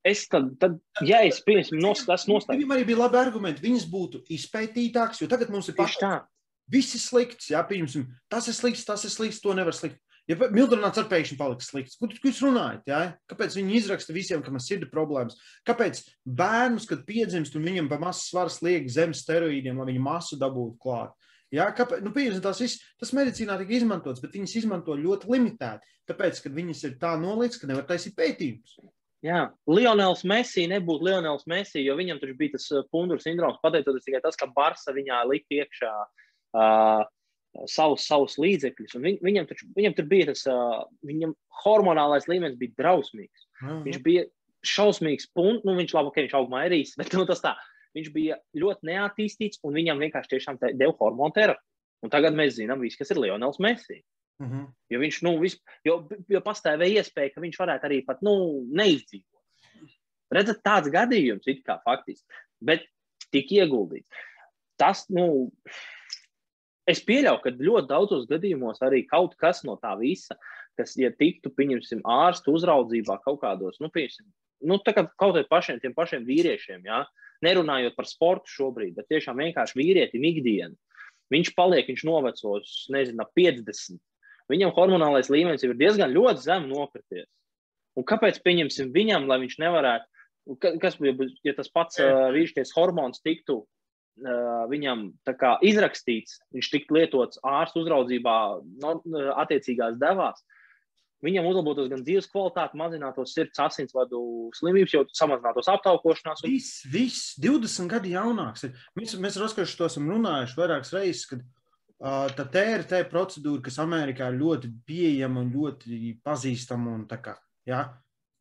es tad, tad ja es pieņemu, nos, tas nostājos. Viņam arī bija labi argumenti. Viņas būtu izpētītākas, jo tagad mums ir paši tā. Viss ir slikts, jā, pieņemsim, tas ir slikts, tas ir slikts, to nevar slikt. Ja Mildrunāts ar pēkšņi paliks slikts, kur, kur jūs runājat? Ja? Kāpēc viņi izraksta visiem, kam ir sirds problēmas? Kāpēc bērnus, kad piedzimst un viņam pa masas svars liek zem steroīdiem, lai viņu masu dabūtu klāt? Jā, kāpēc, nu, pieņem, tas, viss, tas medicīnā tiek izmantots, bet viņas izmanto ļoti limitēti. Tāpēc, ka viņas ir tā nolikts, ka nevar taisīt pētījumus. Jā, Lionels Messi nebūtu Lionels Messi, jo viņam taču bija tas uh, punduru sindroms. Pateicoties tikai tas, ka Barça viņā lika iekšā uh, savus, savus līdzekļus. Viņ, viņam, taču, viņam tur bija tas, uh, viņam hormonālais līmenis bija drausmīgs. Uh -huh. Viņš bija šausmīgs punkts, nu viņš labi, ka viņš augumā ir īsts, bet nu, tas tā viņš bija ļoti neattīstīts un viņam vienkārši tiešām deva hormonu terapiju. Un tagad mēs zinām, visu, kas ir Lionels Messi. Mhm. -huh. Jo viņš, nu, vis, jo, jo pastāvēja iespēja, ka viņš varētu arī pat, nu, neizdzīvot. Redzat, tāds gadījums ir kā faktiski, bet tik ieguldīts. Tas, nu, es pieļauju, ka ļoti daudzos gadījumos arī kaut kas no tā visa, kas, ja tiktu, pieņemsim, ārstu uzraudzībā kaut kādos, nu, pieņemsim, nu, kaut kādiem pašiem, tiem pašiem vīriešiem, ja? nerunājot par sportu šobrīd, bet tiešām vienkārši vīrietim ikdienu. Viņš paliek, viņš novecos, nezinu, 50. Viņam hormonālais līmenis ir diezgan ļoti zem nokrities. Un kāpēc, pieņemsim, viņam, lai viņš nevarētu, kas, ja tas pats uh, vīrišķis hormons tiktu uh, viņam kā, izrakstīts, viņš tiktu lietots ārstu uzraudzībā, no, attiecīgās devās, viņam uzlabotos gan dzīves kvalitāte, mazinātos sirds asinsvadu slimības, jau samazinātos aptaukošanās. Un... Viss, viss, 20 gadi jaunāks. Ir. Mēs, mēs ar Oskaru to esam runājuši vairākas reizes, kad uh, tā TRT procedūra, kas Amerikā ir ļoti pieejama un ļoti pazīstama, un tā kā, ja,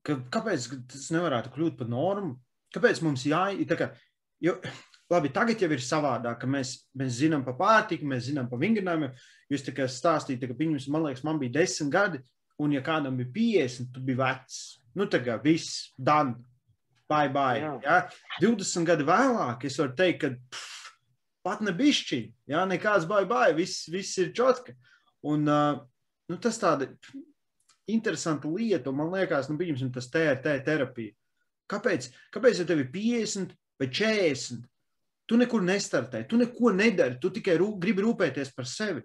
ka, kāpēc tas nevarētu kļūt par normu? Kāpēc mums jāiet? Labi, tagad jau ir savādāk, ka mēs, mēs zinām par pārtiku, mēs zinām par vingrinājumiem. Jūs tā kā stāstījāt, ka, piņums, man liekas, man bija desmit gadi, un ja kādam bija 50, tu biji vecs. Nu, kā viss, dan, bye, bye. Jā. Ja? 20 gadi vēlāk es varu teikt, ka pff, pat ne bišķi, ja? nekāds bye, bye, viss, viss ir čotka. Un uh, nu, tas tāda interesanta lieta, un man liekas, nu, pieņemsim, tas TRT terapija. Kāpēc? Kāpēc, ja tev ir 50 vai 40, tu nekur nestartē, tu neko nedari, tu tikai rū, gribi rūpēties par sevi.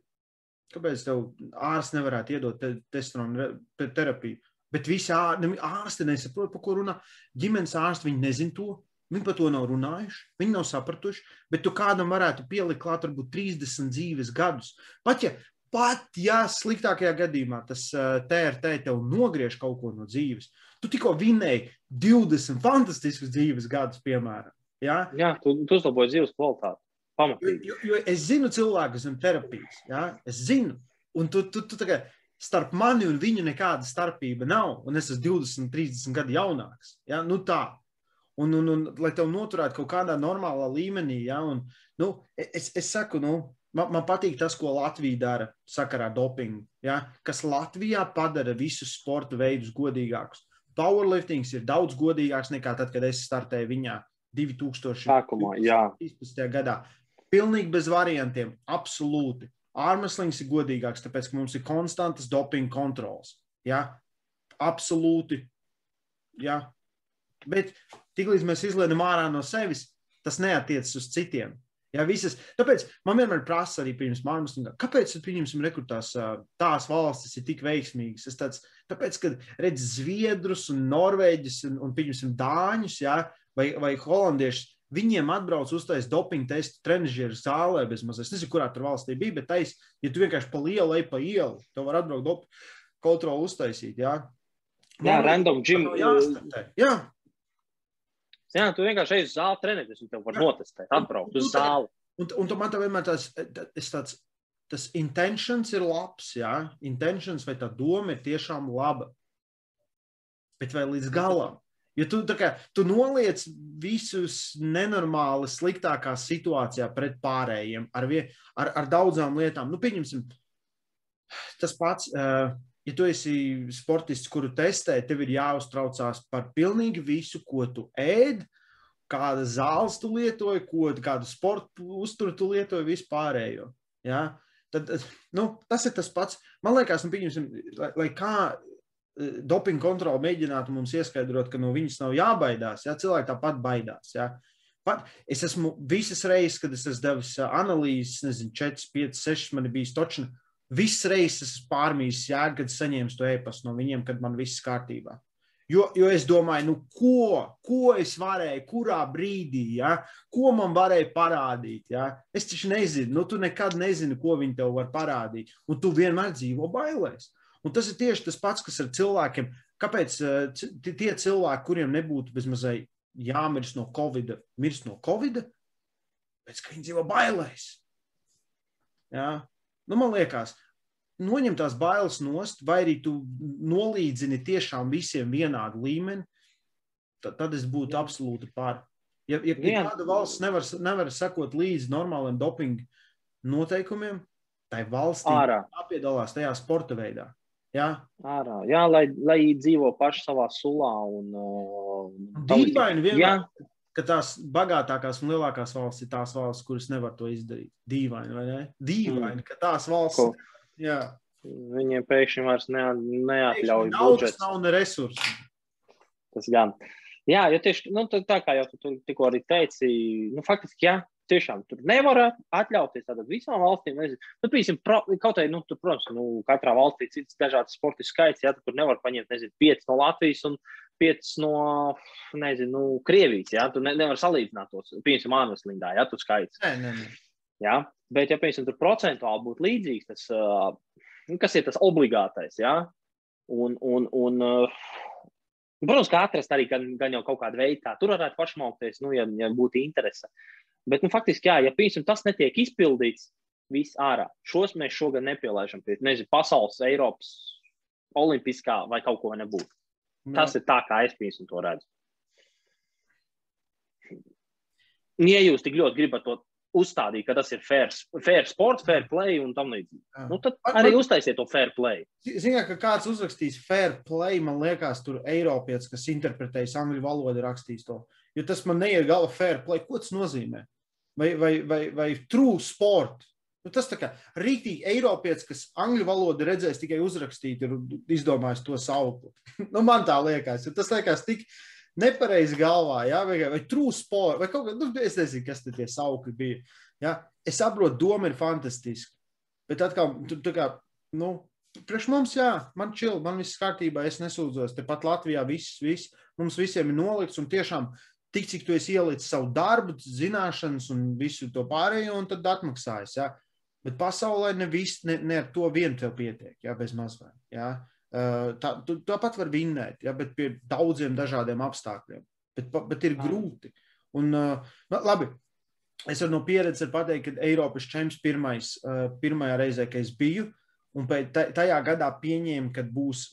Kāpēc tev ārsts nevarētu iedot te, testosteronu te, terapiju? Bet visi ārsti nesaprot, par ko runā. Ģimenes ārsti viņi nezina to. Viņi par to nav runājuši, viņi nav sapratuši. Bet tu kādam varētu pielikt klāt, varbūt 30 dzīves gadus. Pat ja, pat ja sliktākajā gadījumā tas uh, TRT tev nogriež kaut ko no dzīves, tu tikko vinēji 20 fantastiskus dzīves gadus, piemēram. Ja? Jā, tu, tu uzlaboji dzīves kvalitāti. Pamatīgi. Jo, jo es zinu cilvēku zem terapijas. Ja? Es zinu. Un tu, tu, tu tagad, starp mani un viņu nekāda starpība nav. Un es esmu 20, 30 gadu jaunāks. Ja? Nu, tā. Un, un, un, lai tev noturētu kaut kādā normālā līmenī, ja? un, nu, es, es saku, nu, man, man patīk tas, ko Latvija dara sakarā ar dopingu. Ja? Kas Latvijā padara visus sporta veidus godīgākus. Powerliftings ir daudz godīgāks nekā tad, kad es startēju viņā 2013. gadā. Pilnīgi bez variantiem, absolūti. Ārmeslings ir godīgāks, tāpēc, ka mums ir konstantas dopinga kontrols. Ja? Absolūti. Ja? Bet tiklīdz mēs izlēmām ārā no sevis, tas neatiecas uz citiem. Ja, visas, tāpēc man vienmēr prasa arī pirms manis, kāpēc pieņemsim rekrutās tās valstis ir tik veiksmīgas. Es tāds, tāpēc, kad redz Zviedrus un Norvēģis un, un pieņemsim Dāņus, ja, vai, vai Holandiešus, Viņiem atbrauc uztaisīt dopingu testu trenižera zālē, bezmaz. Es nezinu, kurā tur valstī bija, bet tais, ja tu vienkārši pa lielu ej pa ielu, tev var atbraukt dopingu kontroli uztaisīt. Jā, jā random gym. Jā. Jā, tu vienkārši ej uz zāli treniņus, un tev var jā. notestēt, atbraukt uz zāli. Un, un tu man tā vienmēr tāds, tāds, tas intentions ir labs, jā, intentions vai tā doma ir tiešām laba. Bet vai līdz galam? Jo tu, kā, tu noliec visus nenormāli sliktākā situācijā pret pārējiem ar, vie, ar, ar daudzām lietām. Nu, pieņemsim, tas pats, uh, ja tu esi sportists, kuru testē, tev ir jāuztraucās par pilnīgi visu, ko tu ēd, kāda zāles tu lietoji, ko, kādu sporta uzturu tu lietoji, vispārējo. Ja? Tad, nu, tas ir tas pats. Man liekas, nu, lai, lai kā dopinga kontrole mēģinātu mums ieskaidrot, ka no viņas nav jābaidās. Ja? Cilvēki tāpat baidās. Ja? Pat, es esmu visas reizes, kad es esmu devis analīzes, nezinu, 4, 5, 6, man bija točna. Visas reizes esmu pārmījis jēgu, kad saņēmu to e-pastu no viņiem, kad man viss kārtībā. Jo, jo es domāju, nu, ko, ko es varēju, kurā brīdī, ja? ko man varēja parādīt. Ja? Es taču nezinu, nu, tu nekad nezini, ko viņi tev var parādīt. Un tu vienmēr dzīvo bailēs. Un tas ir tieši tas pats, kas ar cilvēkiem. Kāpēc uh, tie cilvēki, kuriem nebūtu bezmazai jāmirst no Covid, mirst no Covid, pēc ka viņi dzīvo bailēs? Jā? Nu, man liekas, noņem tās bailes nost, vai arī tu nolīdzini tiešām visiem vienādu līmeni, tad, tad es būtu absolūti pār. Ja, ja, ja kāda valsts nevar, nevar sekot līdzi normāliem dopinga noteikumiem, tai valstī jāpiedalās tajā sporta veidā. Jā, Ārā. jā lai, lai dzīvo paši savā sulā. Un, uh, Dīvaini vienmēr, ka tās bagātākās un lielākās valsts ir tās valsts, kuras nevar to izdarīt. Dīvaini, vai ne? Dīvaini, mm. ka tās valsts. Ko? Jā. Viņiem pēkšņi vairs ne, neatļauj budžets. Nav ne resursi. Tas gan. Jā, jo tieši nu, tā, tā kā jau tu tikko arī teici, nu, faktiski, jā, tiešām tur nevar atļauties tātad visām valstīm. Nezinu, nu, piemēram, pro, kaut arī, nu, tur, protams, nu, katrā valstī cits dažāds sporta skaits, jā, tur nevar paņemt, nezinu, 5 no Latvijas un 5 no, nezinu, nu, Krievijas, jā, tu ne, nevar salīdzināt tos, piemēram, Ānveslindā, jā, tu skaits. Nē, nē, nē. Jā, bet, ja, piemēram, tur procentuāli būtu līdzīgs, tas, uh, kas ir tas obligātais, jā, un, un, un uh, Protams, ka atrast arī gan, gan jau kaut kādu veidu, kā tur varētu pašmaukties, nu, ja, ja būtu interese. Bet, nu, faktiski, jā, ja piemēram, tas netiek izpildīts, viss ārā. Šos mēs šogad nepielaižam pie, nezinu, pasaules, Eiropas, olimpiskā vai kaut ko nebūtu. Tas ir tā, kā es piemēram to redzu. Ja jūs tik ļoti gribat to uzstādīt, ka tas ir fair, fair sports, fair play un tam līdzīgi. Nu, tad arī uztaisiet to fair play. Zināt, ka kāds uzrakstīs fair play, man liekas, tur Eiropietis, kas interpretējas angļu valodu, rakstīs to. Jo tas man neiet galva fair play. Ko tas nozīmē? Vai, vai, vai, vai true sport? Nu, tas tā kā rītīgi Eiropietis, kas angļu valodu redzēs tikai uzrakstīt, ir izdomājis to sauklu. nu, man tā liekas. Tas liekas tik nepareizi galvā, ja? vai, vai trūsport, vai kaut kā, nu, es nezinu, kas tie saukļi bija. Ja? Es saprotu, doma ir fantastiska, bet atkal, tu, tā kā, nu, priekš mums, jā, man čil, man viss kārtībā, es nesūdzos, tepat Latvijā viss, viss, mums visiem ir nolikts un tiešām tik, cik tu esi ielicis savu darbu, zināšanas un visu to pārējo, un tad atmaksājas, ja? Bet pasaulē ne viss, ne, ne ar to vien tev pietiek, ja, bez mazvēm, ja? Eh, tā, tu tāpat var vinnēt, ja, bet pie daudziem dažādiem apstākļiem. Bet, bet ir grūti. Un, uh, labi, es varu no pieredzes pateikt, ka Eiropas čempions pirmais, uh, pirmajā reizē, kad es biju, un tajā gadā pieņēmu, ka būs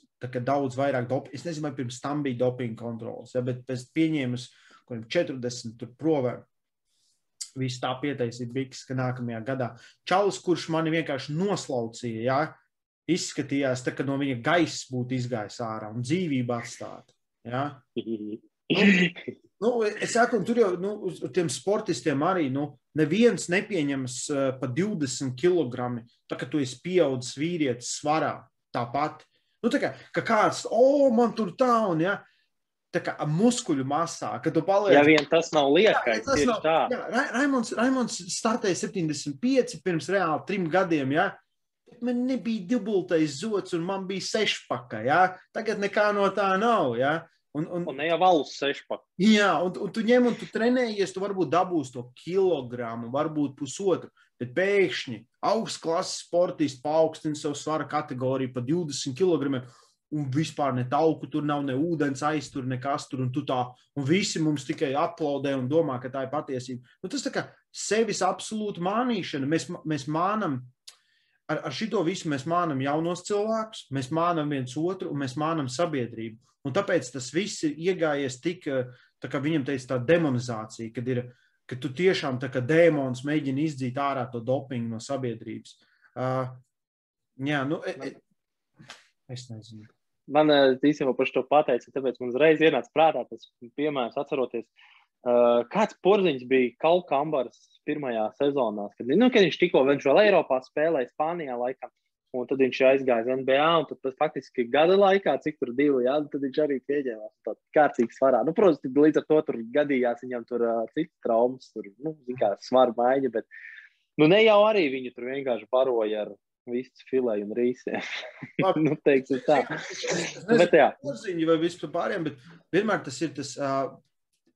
daudz vairāk dopinga. Es nezinu, vai pirms tam bija dopinga kontrols, ja, bet es pieņēmu 40 provēm. Viss tā pietaisīja Biks, ka nākamajā gadā Čalis, kurš mani vienkārši noslaucīja, ja, izskatījās, tā, ka no viņa gaisa būtu izgājis ārā un dzīvība atstāta. Ja? Nu, nu, es saku, tur jau nu, uz tiem sportistiem arī nu, neviens nepieņems uh, pa 20 kg. Tā kā tu esi pieaudzis vīrietis svarā, tāpat. Nu, tā kā ka kāds, o, oh, man tur tā un ja. Kā muskuļu masā, kad tu paliec. Ja vien tas nav liekais, jā, tas nav, tā. Jā, Raimons, Raimons startēja 75 pirms reāli trim gadiem, ja man nebija dubultais zots, un man bija sešpaka. Ja? Tagad nekā no tā nav. Ja? Un, un, un ne jau valsts sešpaka. Jā, un, un tu ņem un tu trenējies, tu varbūt dabūsi to kilogramu, varbūt pusotru. Bet pēkšņi augstklases sportists paaugstina savu svara kategoriju pa 20 kg. Un vispār ne tauku, tur nav ne ūdens aiztur, nekas tur. Un, tā, un visi mums tikai aplaudē un domā, ka tā ir patiesība. Nu, tas tā kā sevis absolūta mānīšana. Mēs, mēs mānam ar, ar šito visu mēs mānam jaunos cilvēkus, mēs mānam viens otru un mēs mānam sabiedrību. Un tāpēc tas viss ir iegājies tik, tā kā viņam teica, tā demonizācija, kad ir, ka tu tiešām tā kā dēmons mēģini izdzīt ārā to dopingu no sabiedrības. Uh, jā, nu, e, e, es nezinu. Man īstenībā par šo pateicu, tāpēc man uzreiz ienāca prātā tas piemērs, atceroties, uh, kāds porziņš bija Kalkambaras pirmajā sezonā, kad, nu, kad viņš tikko viņš vēl Eiropā spēlēja Spānijā laikam. Un tad viņš aizgāja uz NBA, un tad faktiski gada laikā, cik tur divi, jā, tad viņš arī pieņēmās tādu kārtīgu svarā. Nu, protams, līdz ar to tur gadījās viņam tur uh, citas traumas, tur, nu, kā svaru maiņa, bet, nu, ne jau arī viņu tur vienkārši baroja ar visu filēju un rīsiem. nu, teiksim tā. bet, jā. Ziņa vai vispār pāriem, bet vienmēr tas ir tas, uh,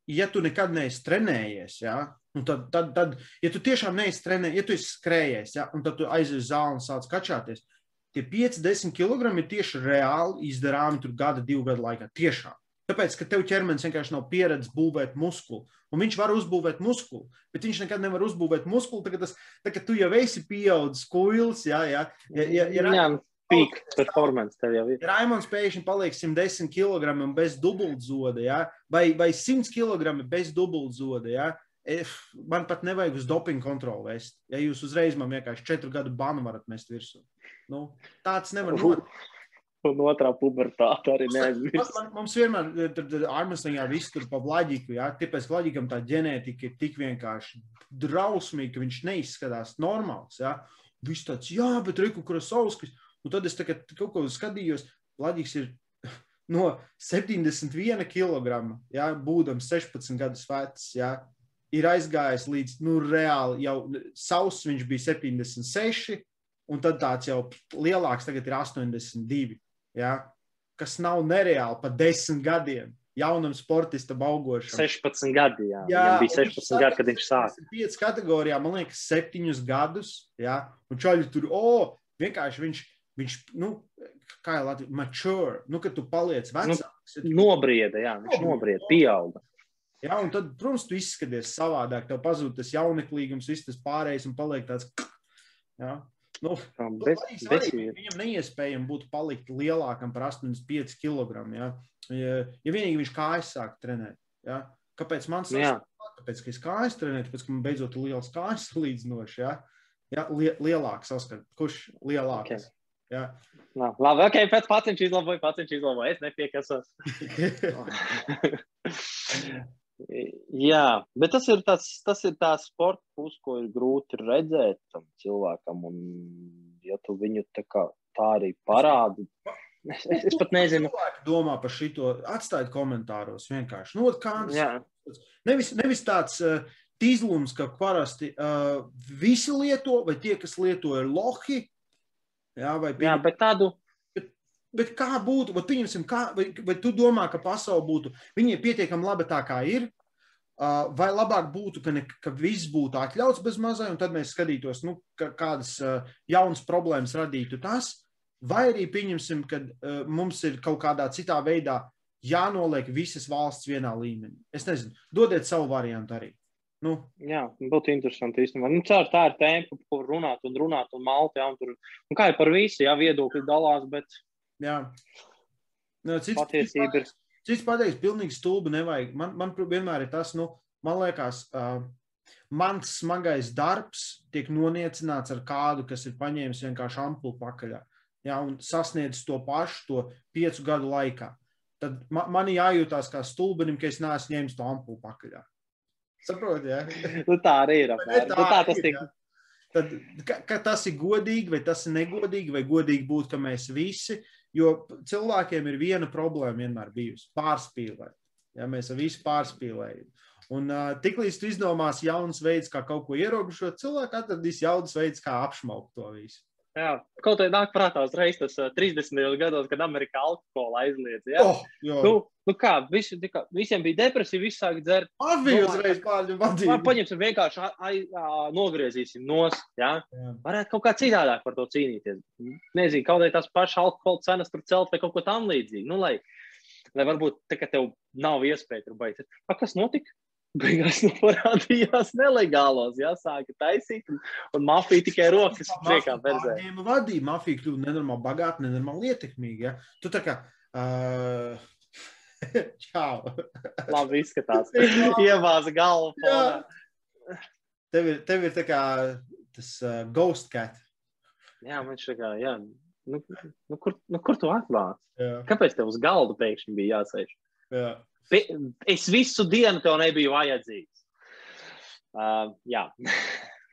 ja tu nekad neesi trenējies, jā, Un tad, tad, tad, ja tu tiešām neesi trenējis, ja tu esi skrējies, ja, un tad tu aizies uz zāli un sāc kačāties, tie 5-10 kg ir tieši reāli izdarāmi tur gada, divu gadu laikā. Tiešām. Tāpēc, ka tev ķermenis vienkārši nav pieredzējis būvēt muskuli. Un viņš var uzbūvēt muskuli, bet viņš nekad nevar uzbūvēt muskuli. Tagad, tas, tagad tu jau esi pieaudzis, kuils. Jā, jā, jā, jā, jā, jā Peak performance tev jau ir. Raimons pēkšņi paliek 110 kg bez dubultzoda, ja? vai, vai 100 kg bez dubultzoda. Ja? man pat nevajag uz dopingu kontroli vest. Ja jūs uzreiz man vienkārši četru gadu banu varat mest virsū. Nu, tāds nevar būt. Un otrā pubertāte arī neaizmirst. Mums vienmēr ir ārmeslīgā viss tur pa vlaģiku, jā, tāpēc vlaģikam tā ģenētika ir tik vienkārši drausmīga, ka viņš neizskatās normāls, jā. Viss tāds, jā, bet reku, kur sauskis. Un tad es tagad kaut ko skatījos, vlaģiks ir no 71 kg, ja, būdams 16 gadus vecs, ja, ir aizgājis līdz nu, reāli jau savs, viņš bija 76, un tad tāds jau lielāks, tagad ir 82. Ja, kas nav nereāli pa 10 gadiem. Jaunam sportistam augošam. 16 gadi, jā. jā Viņam bija 16 gadi, kad viņš sāka. 5 kategorijā, man liekas, 7 gadus. Jā, un čaļi tur, o, oh, vienkārši viņš, viņš nu, kā jau Latvijas, mature, nu, kad tu paliec nu, vecāks. Nu, nobrieda, jā, viņš nobrieda, pieauga. Jā, un tad, protams, tu izskaties savādāk. Tev pazūd tas jauneklīgums, viss tas pārējais un paliek tāds. Jā. Nu, bez, nu, bez, viņam neiespējami būtu palikt lielākam par 85 kg. Ja, ja, ja vienīgi viņš kājas sāk trenēt. Ja. Kāpēc man sasprāst? Tāpēc, ka es kājas trenēju, tāpēc, ka man beidzot ir liels kājas salīdzinoši. Ja. Ja, li, lielāks saskatīt, kurš lielāks. Okay. Ja. No, labi, ok, pēc pats viņš izlaboja, pats viņš izlaboja. Es nepiekasos. Jā, bet tas ir tas, tas ir tā sporta puse, ko ir grūti redzēt tam cilvēkam. Un, ja tu viņu tā, kā, tā arī parādi, es, es, es pat nezinu. Cilvēki domā par šito, atstājiet komentāros vienkārši. Nu, kāds, nevis, nevis tāds uh, tīzlums, ka parasti uh, visi lieto, vai tie, kas lieto, ir lohi. Jā, vai pieņem... jā bet tādu. Bet, kā būtu, vai, pieņemsim, kā, vai, vai tu domā, ka pasaule būtu, viņi ir pietiekami labi tā, kā ir, vai labāk būtu, ka, ne, ka viss būtu atļauts bez mazai, un tad mēs skatītos, nu, ka, kādas jaunas problēmas radītu tas, vai arī pieņemsim, ka mums ir kaut kādā citā veidā jānoliek visas valsts vienā līmenī. Es nezinu, dodiet savu variantu arī. Nu. Jā, būtu interesanti īstenībā. Nu, ceru, tā ir tēma, par ko runāt un runāt un malt, jā, un tur, un kā ir par visu, jā, viedokļi dalās, bet. Jā. Nu, cits, patiesība ir Cits pateiks, pilnīgi stulbi nevajag. Man, man vienmēr ir tas, nu, man liekas, uh, mans smagais darbs tiek noniecināts ar kādu, kas ir paņēmis vienkārši ampuli pakaļ. Ja, un sasniedzis to pašu to piecu gadu laikā. Tad man, man jājūtās kā stulbenim, ka es neesmu ņēmis to ampuli pakaļ. Saprotiet, ja? nu, tā arī ir. Tā, nu, tā tas ir. Ja? Tad, ka, ka tas ir godīgi, vai tas ir negodīgi, vai godīgi būtu, ka mēs visi Jo cilvēkiem ir viena problēma vienmēr bijusi - pārspīlēt. Ja, mēs visu pārspīlējam. Un uh, tiklīdz tu izdomāsi jauns veids, kā kaut ko ierobežot, cilvēki atradīs jaunas veids, kā apšaukt to visu. Jā, kaut kā nāk prātā uzreiz tas uh, 30. gados, kad Amerikā alkoholu aizliedz. Ja? Oh, nu, nu kā, visi, kā, visiem bija depresija, visi sāk dzert. Mafija uzreiz pārņem vadību. Paņemsim vienkārši ai, ai, nogriezīsim nos. Ja? Jā. Varētu kaut kā citādāk par to cīnīties. Nezinu, kaut kā tās pašas alkohola cenas tur celt vai kaut ko tam līdzīgu. Nu, lai, lai varbūt tā, ka tev nav iespēja tur baigties. Kas notika? Beigās nu parādījās nelegālos, jā, sāka taisīt, un, un mafija tikai rokas priekā verzē. Viņiem vadīja, mafija kļuva nenormāli bagāta, nenormāli ietekmīga, jā. Tu tā kā, uh... čau. Labi izskatās. Ievāza galvu. Tev ir, tev ir tā kā tas uh, ghost cat. Jā, man šķiet, kā, jā. Nu, nu, kur, nu, kur tu atklāts? Kāpēc tev uz galda pēkšņi bija jāsēž? Jā. Es visu dienu tev nebiju vajadzīgs. Uh, jā,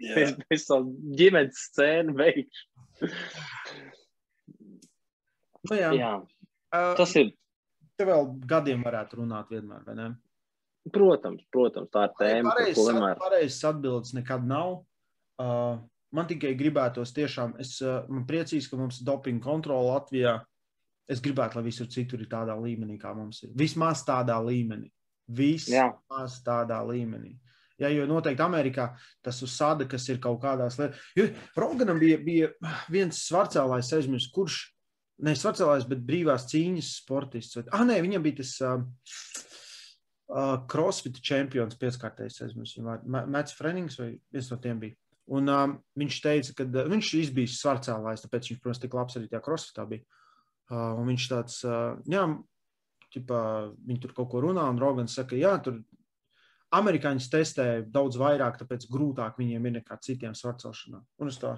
yeah. es, es savu ģimenes scēnu veikšu. nu, jā. jā. Uh, Tas ir. Te vēl gadiem varētu runāt vienmēr, vai ne? Protams, protams, tā ir tēma, pareizes, ko vienmēr. Pareizes atbildes nekad nav. Uh, man tikai gribētos tiešām, es uh, priecīgs, ka mums ir dopinga kontrola Latvijā. Es gribētu, lai visur citur ir tādā līmenī, kā mums ir. Vismaz tādā līmenī. Vismaz tādā līmenī. Ja, jo noteikti Amerikā tas uzsāda, kas ir kaut kādās lietās. Roganam bija, bija viens svarcēlājs, aizmirst, kurš ne svarcēlājs, bet brīvās cīņas sportists. Ah, nē, viņam bija tas uh, uh, crossfit čempions pieskārtais, aizmirst, Mats Frenings vai viens no tiem bija. Un um, viņš teica, ka uh, viņš izbijis svarcēlājs, tāpēc viņš, protams, tik labs arī tajā crossfitā bija. Uh, un viņš tāds, uh, jā, ķipā, viņi tur kaut ko runā, un Rogans saka, jā, tur amerikāņus testē daudz vairāk, tāpēc grūtāk viņiem ir nekā citiem svarcelšanā. Un es tā,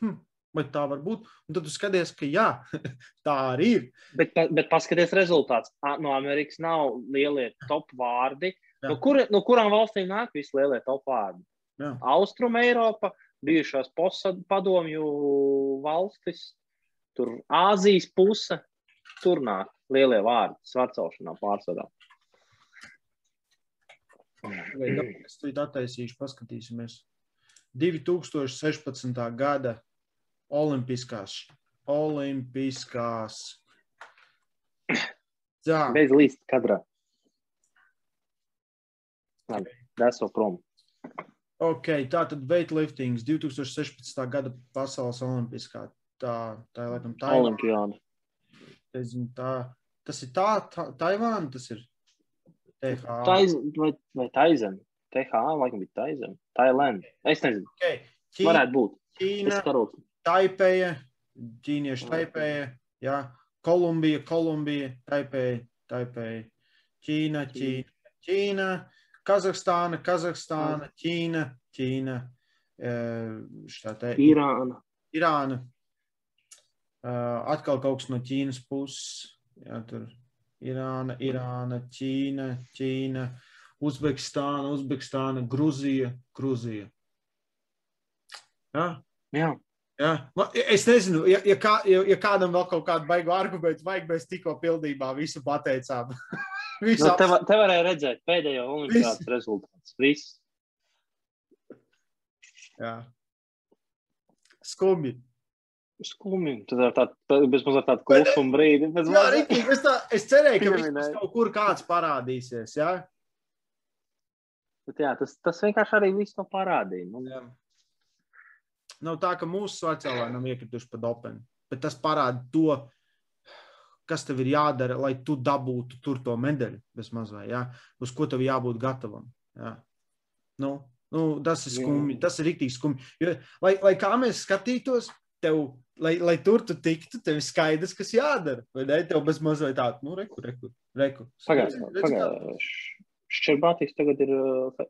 hm, vai tā var būt? Un tad tu skaties, ka jā, tā arī ir. Bet, bet paskaties rezultāts. No Amerikas nav lielie top vārdi. Jā. No, kur, no kurām valstīm nāk visi lielie top vārdi? Austrum Eiropa, bijušās padomju valstis, tur Āzijas puse, tur nāk lielie vārdi svarcelšanā pārsvarā. Es to attaisīšu, paskatīsimies. 2016. gada Olimpiskās. Olimpiskās. Jā. Bez līst kadrā. Labi, deso prom. Ok, tā tad weightliftings 2016. gada pasaules olimpiskā. Tā, tā ir laikam tā. Olimpiāda. Tā, tas ir tā, tā Taivāna, tas ir THA. Taiz, vai, vai Taizem? THA, laikam bija Taizem. Tailanda. Es nezinu. Okay. Ķīna, Varētu būt. Ķīna, Taipēja, ķīnieši Taipēja, jā. Kolumbija, Kolumbija, Taipēja, Taipēja, Ķīna, Ķīna, Ķīna. Kazahstāna, Kazahstāna, Ķīna, Ķīna, Irāna. Irāna. Atkal kaut kas no Ķīnas puses. Jā, tur Irāna, Irāna, Ķīna, Ķīna, Uzbekistāna, Uzbekistāna, Gruzija, Gruzija. Jā. Jā. Ja? Es nezinu, ja, ja, kā, ja, ja kādam vēl kaut kādu baigu argumentu vajag, mēs tikko pildībā visu pateicām. Visu nu, te, te varēja redzēt pēdējo olimpiādas rezultātus. Viss. Jā. Skumji. Skumji. Tad ir tāda tāda klusuma brīdi. Jā, mazliet... Riki, es, tā, es cerēju, ka vismaz kaut kur kāds parādīsies. Jā? Bet jā, tas, tas vienkārši arī viss to parādīja. Nu. Jā. Nav tā, ka mūsu sociālā nav iekrituši pa dopeni, bet tas parāda to, kas tev ir jādara, lai tu dabūtu tur to medaļu, bezmazliet, ja? uz ko tev jābūt gatavam. Ja? Nu, nu, tas ir skumji, tas ir rīktīgi skumji. Jo, lai, lai kā mēs skatītos, tev, lai, lai tur tu tiktu, tev ir skaidrs, kas jādara. Vai ne? Tev bezmazliet tādu, nu, reku, reku, reku. Pagaidiet, Šķerbātīs tagad ir uh,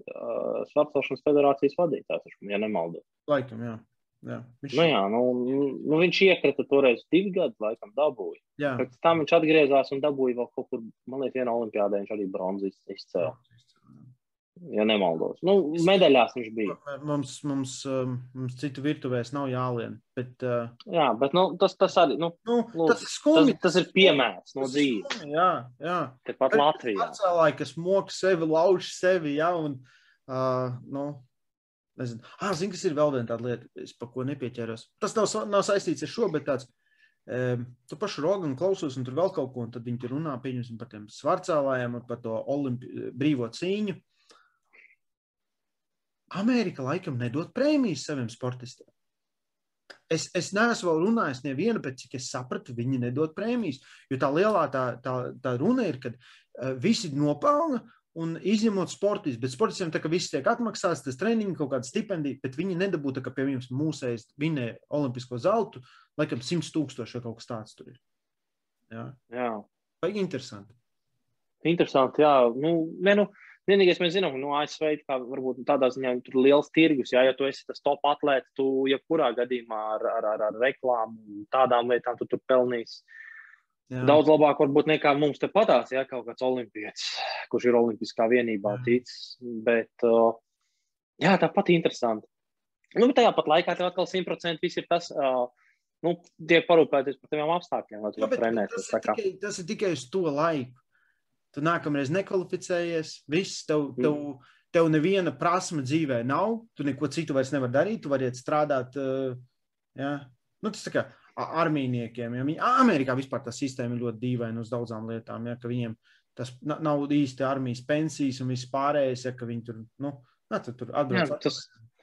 Svarcelšanas federācijas vadītājs, ja nemaldos. Laikam, jā. Jā, viņš... Nu, jā, nu, nu, viņš iekrita toreiz divi gadi, laikam, dabūja. Jā. Pēc tam viņš atgriezās un dabūja vēl kaut kur, man liekas, vienā olimpiādē viņš arī bronzas izcēla. Ja nemaldos. Nu, medaļās viņš bija. Mums, mums, um, mums citu virtuvēs nav jālien. Bet, uh... Jā, bet nu, tas, tas arī nu, nu, lūd, tas, ir skumji, tas, tas ir piemērs no dzīves. Jā, jā. Tepat Latvijā. Cilvēki, kas moka sevi, lauž sevi, jā, un, uh, nu, Nezinu, ah, zinu, kas ir vēl viena tāda lieta, es par ko nepieķeros. Tas nav, nav saistīts ar šo, bet tāds, um, tu pašu Roganu klausos, un tur vēl kaut ko, un tad viņi tur runā, pieņemsim, par tiem svarcēlājiem un par to olimpi, brīvo cīņu. Amerika laikam nedod prēmijas saviem sportistiem. Es, es neesmu vēl runājis nevienu, bet cik es sapratu, viņi nedod prēmijas. Jo tā lielā tā, tā, tā runa ir, ka uh, visi nopelna, Un izņemot sportistus, bet sportistiem tā kā viss tiek atmaksāts, tas treniņš, kaut kāda stipendija, bet viņi nedabūja, ka pie mums mūsējas vinēja olimpisko zeltu, laikam 100 tūkstoši vai kaut kas tāds tur ir. Jā. jā. Vai interesanti? Interesanti, jā. Nu, ne, nu, vienīgais mēs zinām, no ASV kā varbūt tādā ziņā tur ir liels tirgus, jā, ja tu esi tas top atlēts, tu jebkurā gadījumā ar, ar, ar, ar reklāmu, tādām lietām tu tur pelnīsi. Jā. Daudz labāk varbūt nekā mums te patās, ja kaut kāds olimpietis, kurš ir olimpiskā vienībā ticis. Bet, jā, tāpat interesanti. Nu, tajā pat laikā tev atkal 100% viss ir tas, uh, nu, tiek parūpēties par tiem apstākļiem, lai tu varētu trenēties. Tas, tas ir tikai uz to laiku. Tu nākamreiz nekvalificējies, viss tev, mm. tev, tev neviena prasme dzīvē nav, tu neko citu vairs nevar darīt, tu vari iet strādāt. Uh, ja? nu, tas tā kā armijniekiem. Ja viņi, Amerikā vispār tā sistēma ir ļoti dīvaina uz daudzām lietām. Ja, viņiem tas nav īsti armijas pensijas un viss pārējais, ja viņi tur, nu, ne, tur, tur atbrauc. Jā, tas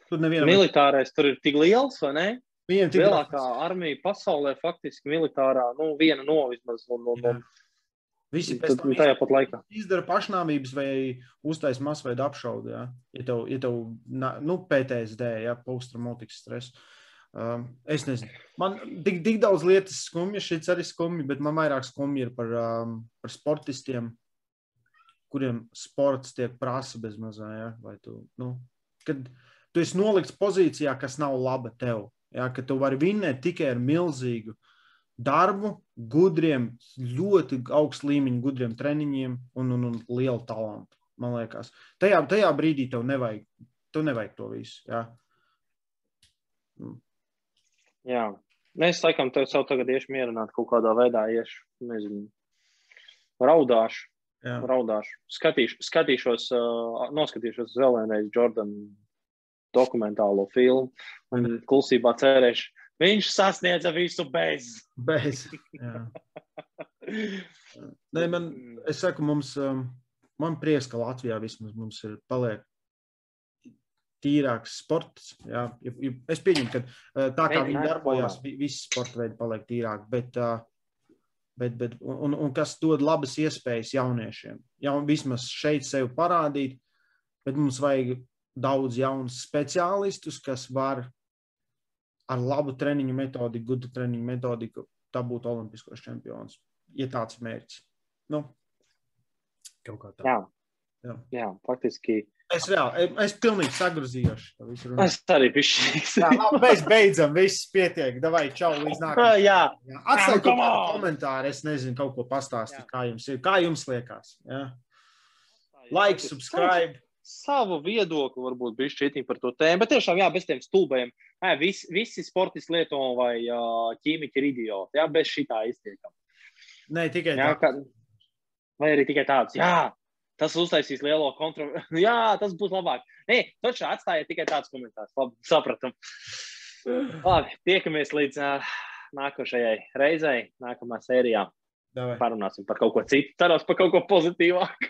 tur nevienam... Militārais tur ir tik liels, vai ne? Viņiem tik lielākā armija pasaulē faktiski militārā, nu, viena no vismaz. Un, un, un, Visi pēc tam tajā pat laikā izdara pašnāvības vai uztaisa masveida apšaudu, ja, ja tev, ja tev nu, PTSD, ja, posttraumatikas stress. Uh, Um, es nezinu, man tik, tik daudz lietas skumjas, šis arī skumji, bet man vairāk skumji ir par, um, par sportistiem, kuriem sports tiek prasa bez mazā. Ja? Vai tu, nu, kad tu esi nolikts pozīcijā, kas nav laba tev, ja? ka tu vari vinnēt tikai ar milzīgu darbu, gudriem, ļoti augstu līmeņu gudriem treniņiem un, un, un lielu talantu. Man liekas, tajā, tajā brīdī tev nevajag, tev nevajag to visu. Ja? Jā, es laikam tev savu tagad iešu mierināt kaut kādā veidā, iešu, nezinu, raudāšu. Jā. Raudāšu. Skatīš, skatīšos, uh, noskatīšos vēl vienreiz Jordanu dokumentālo filmu un klusībā cerēšu, viņš sasniedza visu bez. Bez. Nē, man, es saku, mums, um, man prieks, ka Latvijā vismaz mums ir paliek tīrāks sports. Jā. Es pieņemu, ka uh, tā kā viņi darbojās, visi sporta veidi paliek tīrāk, bet uh, bet, bet, un, un kas dod labas iespējas jauniešiem. Ja vismaz šeit sevi parādīt, bet mums vajag daudz jaunus speciālistus, kas var ar labu treniņu metodiku, gudu treniņu metodiku dabūt olimpiskos čempionus. Ja tāds ir mērķis. Nu, kaut kā tā. Jā, jā. jā faktiski. Es reāli, es pilnīgi sagrozījos. Es arī biju. Mēs beidzam, viss pietiek. Davai, čau, līdz nākamajai. jā, jā. atstāj kaut kādu komentāru. Es nezinu, kaut ko pastāstīt, kā jums ir. Kā jums liekas? Jā. Like, subscribe. Savu viedokli varbūt bija šķietīgi par to tēmu, bet tiešām, jā, bez tiem stulbiem. Jā, visi, visi sportisti lieto vai uh, ķīmiķi ir idioti. Jā, bez šitā iztiekam. Nē, tikai jā, tā. Kā, vai arī tikai tāds, jā, tas uztaisīs lielo kontroversi. Jā, tas būs labāk. Nē, taču atstājiet tikai tāds komentārs. Labi, sapratam. Labi, tiekamies līdz uh, nākošajai reizei, nākamā sērijā. Davai. Parunāsim par kaut ko citu. Cerams, par kaut ko pozitīvāku.